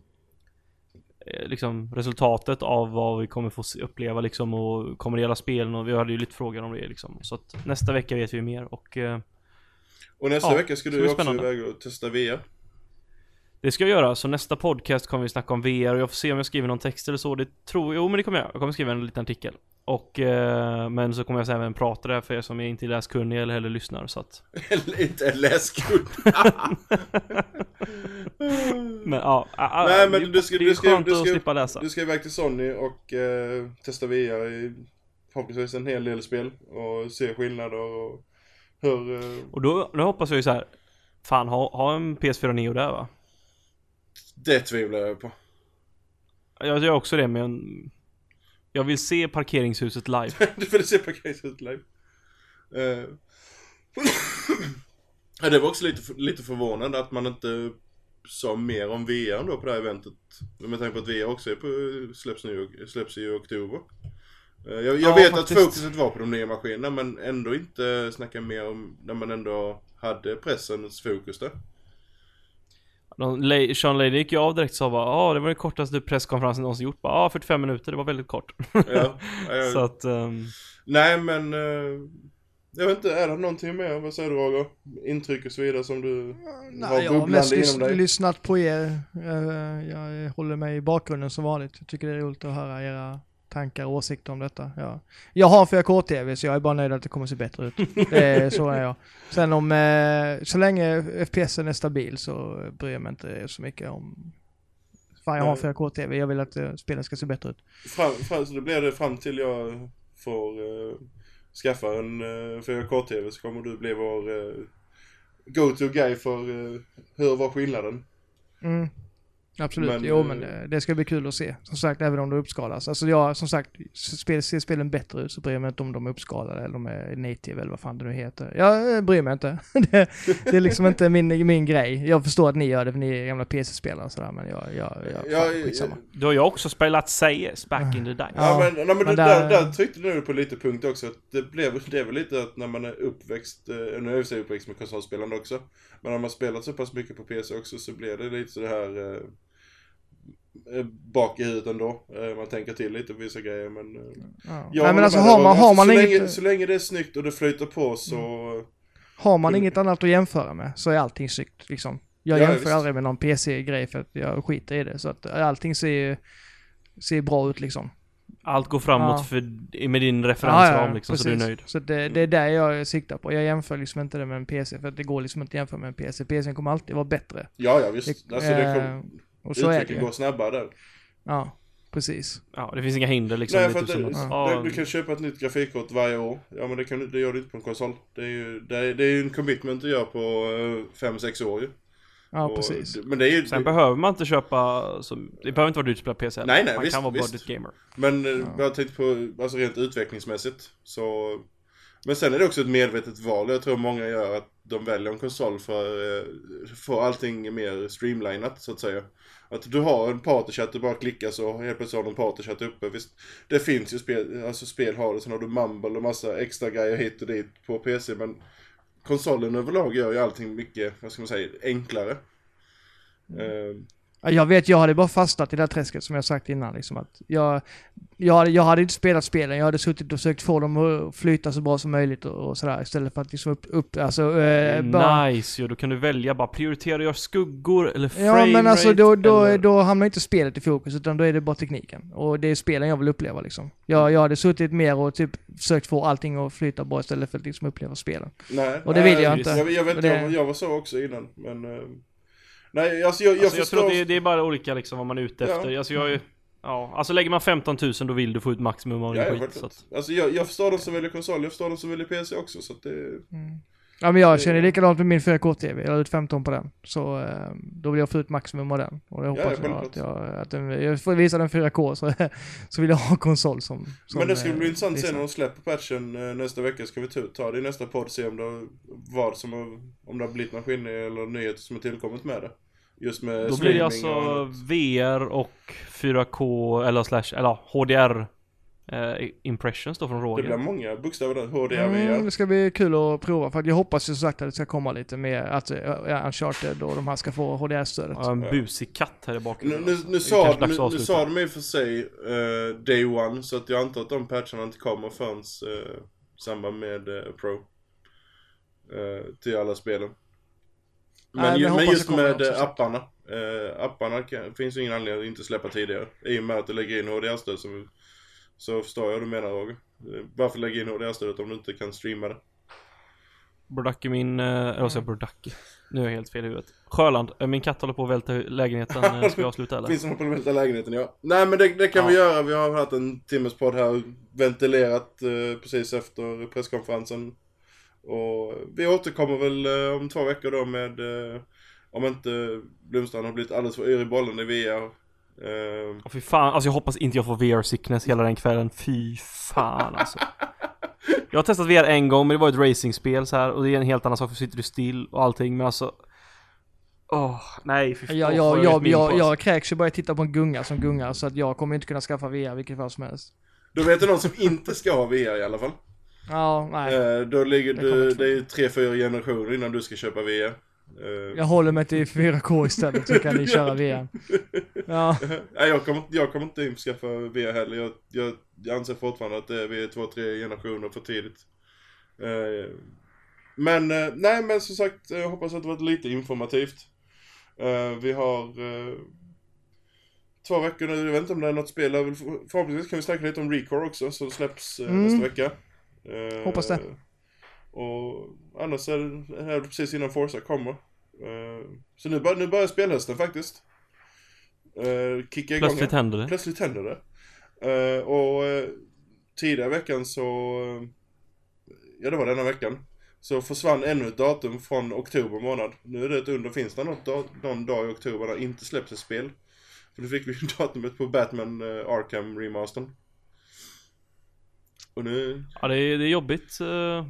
eh, Liksom resultatet av vad vi kommer få uppleva liksom och kommer det gälla spelen och vi hade ju lite frågor om det liksom. Så att nästa vecka vet vi mer och eh, Och nästa Ja, vecka ska du också spännande. iväg och testa VR. Det ska jag göra, så nästa podcast kommer vi snacka om VR och jag får se om jag skriver någon text eller så. Det tror jo men det kommer jag. Jag kommer skriva en liten artikel. Och, eh, men så kommer jag även prata där för er som är inte är läskunniga eller heller lyssnar så att. (laughs) Eller inte läskund. (laughs) Men ja, Nej, men det, du ska- det är du ska- skönt du att ska- slippa läsa. Du ska iväg till Sony och eh, testa VR i förhoppningsvis en hel del spel och se skillnader och hur... Eh, Och då, då hoppas jag ju så här. Fan, ha, ha en PS4 Neo där va? det tvivlar jag på. Jag gör också det men Jag vill se parkeringshuset live. (laughs) du får se parkeringshuset live. Eh, (clears throat) ja, det var också lite, lite förvånande att man inte sa mer om VR då på det här eventet. Med tanke på att VR också är på, släpps, nu, släpps i oktober. Eh, jag jag Ja, vet faktiskt. att fokuset var på de nya maskinerna men ändå inte snacka mer om när man ändå hade pressens fokus där. De, Sean Lady gick ju av direkt och sa bara ah, det var den kortaste presskonferensen någonsin gjort. Ja ah, 45 minuter, det var väldigt kort. Ja, eh, (laughs) så att ehm, Nej men eh, jag vet inte, är det någonting mer? Vad säger du Roger? Intryck och så vidare som du har Nej, jag har mest inom dig? lyssnat på er. Eh, Jag håller mig i bakgrunden som vanligt. Jag tycker det är roligt att höra era tankar och åsikter om detta. Ja. Jag har en 4K-TV så jag är bara nöjd att det kommer se bättre ut. Det är, (laughs) så är jag. Sen om, eh, så länge FPSen är stabil så bryr jag mig inte så mycket om Fan jag har en 4K-TV, jag vill att eh, spelen ska se bättre ut. Fram, fram, så det blir det fram till jag får eh, skaffa en eh, 4K-TV så kommer du bli vår eh, go-to guy för uh, hur var skillnaden? Mm. Absolut, Men, jo eh, men det, ska bli kul att se. Som sagt, även om det uppskalas. Alltså jag, som sagt, spel, ser spelen bättre ut så bryr jag mig inte om de är uppskalade eller de är native eller vad fan det nu heter. Jag eh, bryr mig inte. (laughs) det, det är liksom inte min, min grej. Jag förstår att ni gör det för ni är gamla PC-spelare och sådär men jag, jag, jag, Ja, fan, skitsamma. Då har jag också spelat CS back in the day. Ja, Ja, men, nej, men, men där, där- där tryckte du på lite punkt också. Att det, blev, det är väl lite att när man är uppväxt, eh, nu är jag sig uppväxt med konsolspelande också. Men när man spelat så pass mycket på PC också så blir det lite så det här eh, eh, bak i huvudet ändå. Eh, man tänker till lite på vissa grejer men... Eh, Ja. Nej men alltså har man, Roger. har man så, inget... länge, så länge det är snyggt och det flyter på så... Har man Kul. inget annat att jämföra med så är allting snyggt liksom. Jag Ja, jämför visst. aldrig med någon PC-grej för att jag skiter i det. Så att allting ser, ser bra ut liksom. Allt går framåt Ja. för, med din referensram liksom så du är nöjd. Så det, det är där jag siktar på. Jag jämför liksom inte det med en PC för att det går liksom inte att jämföra med en PC. PC kommer alltid vara bättre. Ja, ja visst. Det- alltså det eh, kom, Och så är det utvecklingen går snabbare där. Ja, precis. Ja, det finns inga hinder liksom. Nej, Det för att det, ja. du, du kan köpa ett nytt grafikkort varje år. Ja men det, kan, det gör du inte på en konsol. Det är ju, det är, det är en commitment du gör på 5-6 år ju. Ja, Och- precis. Men det är ju... Sen behöver man inte köpa, så, det behöver inte vara dyrt att spela PC. Nej, nej, Man visst, kan vara visst. budget gamer. Men eh, Ja. jag tänkte på, alltså rent utvecklingsmässigt så... Men sen är det också ett medvetet val. Jag tror många gör att de väljer en konsol för att eh, få allting mer streamlinat så att säga. Att du har en partychatt, du bara klickar så helt plötsligt har du en partychatt uppe. Visst, det finns ju spel, alltså spel har det, sen har du mumble och massa extra grejer hit och dit på PC. Men konsolen överlag gör ju allting mycket, vad ska man säga, enklare. Eh, Ja, Jag vet, jag hade bara fastnat i det här träsket som jag sagt innan. Liksom, att jag, jag, hade, jag hade inte spelat spelen, jag hade suttit och försökt få dem att flyta så bra som möjligt och, och sådär istället för att liksom upp, upp alltså, eh, bara... Nice ju, då kan du välja bara prioritera gör skuggor eller frame Ja men alltså då, då, eller... då hamnar inte spelet i fokus utan då är det bara tekniken. Och det är spelen jag vill uppleva liksom. Jag, jag hade suttit mer och typ försökt få allting att flyta bra istället för att liksom uppleva spelen. nej, Och det nej, vill jag inte. Jag, jag vet, Och det- jag, jag var så också innan, men... eh, nej, alltså jag, jag Alltså, jag förstår... tror att det, det är bara olika liksom vad man är ute Ja. efter. Alltså jag är, ja, alltså lägger man 15 000 då vill du få ut maximum av din Ja, ja, skit. Så att, Alltså jag, jag förstår de som väljer konsol, jag förstår de som väljer PC också så att det... Ja men jag Det- känner likadant med min 4K-TV. Jag la ut 15 på den. Så eh, då vill jag få ut maximum av den. Och det hoppas ja, jag att jag, att den, jag får visa den 4K så, (laughs) så vill jag ha konsol som, som Men det ska eh, bli intressant att se visar. när de släpper patchen eh, nästa vecka. Ska vi ta, ta det i nästa podd se om det har, vad som har, om det har blivit någon skillnad eller nyheter som har tillkommit med det. Just med då blir det alltså och. VR och 4K eller slash, eller HDR eh, impressions då från Det Roger. blir många bokstäver där, HDR, Mm, VR. det ska bli kul att prova för att jag hoppas ju som sagt att det ska komma lite mer, att uh, Uncharted och de här ska få HDR-stödet. Ja, en busig katt här i bakgrunden. Nu, nu, alltså. nu, Det sa, nu, nu sa de i och för sig eh, Day One, så att jag antar att de patcherna inte kommer förrän uh, i samband med eh, Pro. Eh, till alla spelen. Men, Nej, ju, men just med också, eh, apparna. eh, apparna kan, finns ingen anledning att inte släppa tidigare. I och med att det lägger in HDR-stöd så, så förstår jag vad du menar Roger. Eh, Varför lägga in HDR-stödet om du inte kan streama det? Brodacki min, eh, eller vad säger jag, Brodacki? Nu är jag helt fel i huvudet. Sjöland, eh, min katt håller på att välta lägenheten. Eh, Ska vi avsluta eller? (laughs) Finns det någon på den välta lägenheten? Ja. Nej men det, det kan Ja. vi göra. Vi har haft en timmes podd här ventilerat eh, precis efter presskonferensen. Och vi återkommer väl eh, om två veckor då med eh, om inte Blomstrand har blivit alldeles för yr i bollen i VR. Eh, Åh, fy fan, alltså jag hoppas inte jag får VR sickness hela den kvällen. Fy fan alltså. Jag har testat VR en gång men det var ett racingspel så här och det är en helt annan sak för sitter du still och allting men alltså Åh, nej fy fan. Jag, jag, jag, jag, på, jag, kräks ju bara jag tittar på en gunga som gungar så att jag kommer inte kunna skaffa VR vilket fall som helst. då vet du någon som inte ska ha VR i alla fall. Ja, nej. Eh, då ligger du, det är ju tre, fyra generationer innan du ska köpa VR. Eh, Jag håller mig till 4K istället så kan ni köra VR. (laughs) Ja, Nej, jag kommer, jag kommer inte införskaffa VR heller. Jag, jag, jag anser fortfarande att det är vi är två, tre generationer för tidigt. Eh, men, nej men som sagt, jag hoppas att det varit lite informativt. Vi har två veckor nu, jag vet inte om det är något spel. Förhoppningsvis kan vi snacka lite om Recore också, som släpps Mm. nästa vecka. Eh, Hoppas det. Och annars är det, är det precis innan Forza kommer. Eh, så nu, bör, nu börjar spelhösten faktiskt. Uh, kicka igång. Plötsligt händer det. Plötsligt händer det. Eh, och uh, tidigare veckan så, eh, ja det var denna veckan, så försvann ännu ett datum från oktober månad. Nu är det ett under, finns det något da- någon dag i oktober där inte släpps ett spel? För då fick vi (laughs) datumet på Batman uh, Arkham remastern. Och nu, Ja det är, det är jobbigt eh,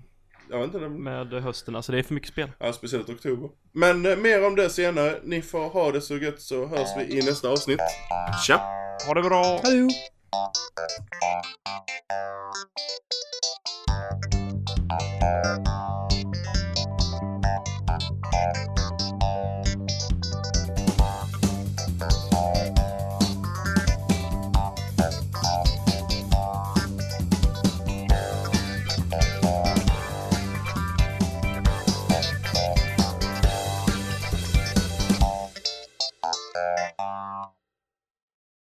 jag vet inte, det, med hösten, alltså det är för mycket spel. ja speciellt oktober. Men eh, mer om det senare. Ni får ha det så gött så hörs vi i nästa avsnitt. Tja! Ha det bra! hallå! Thank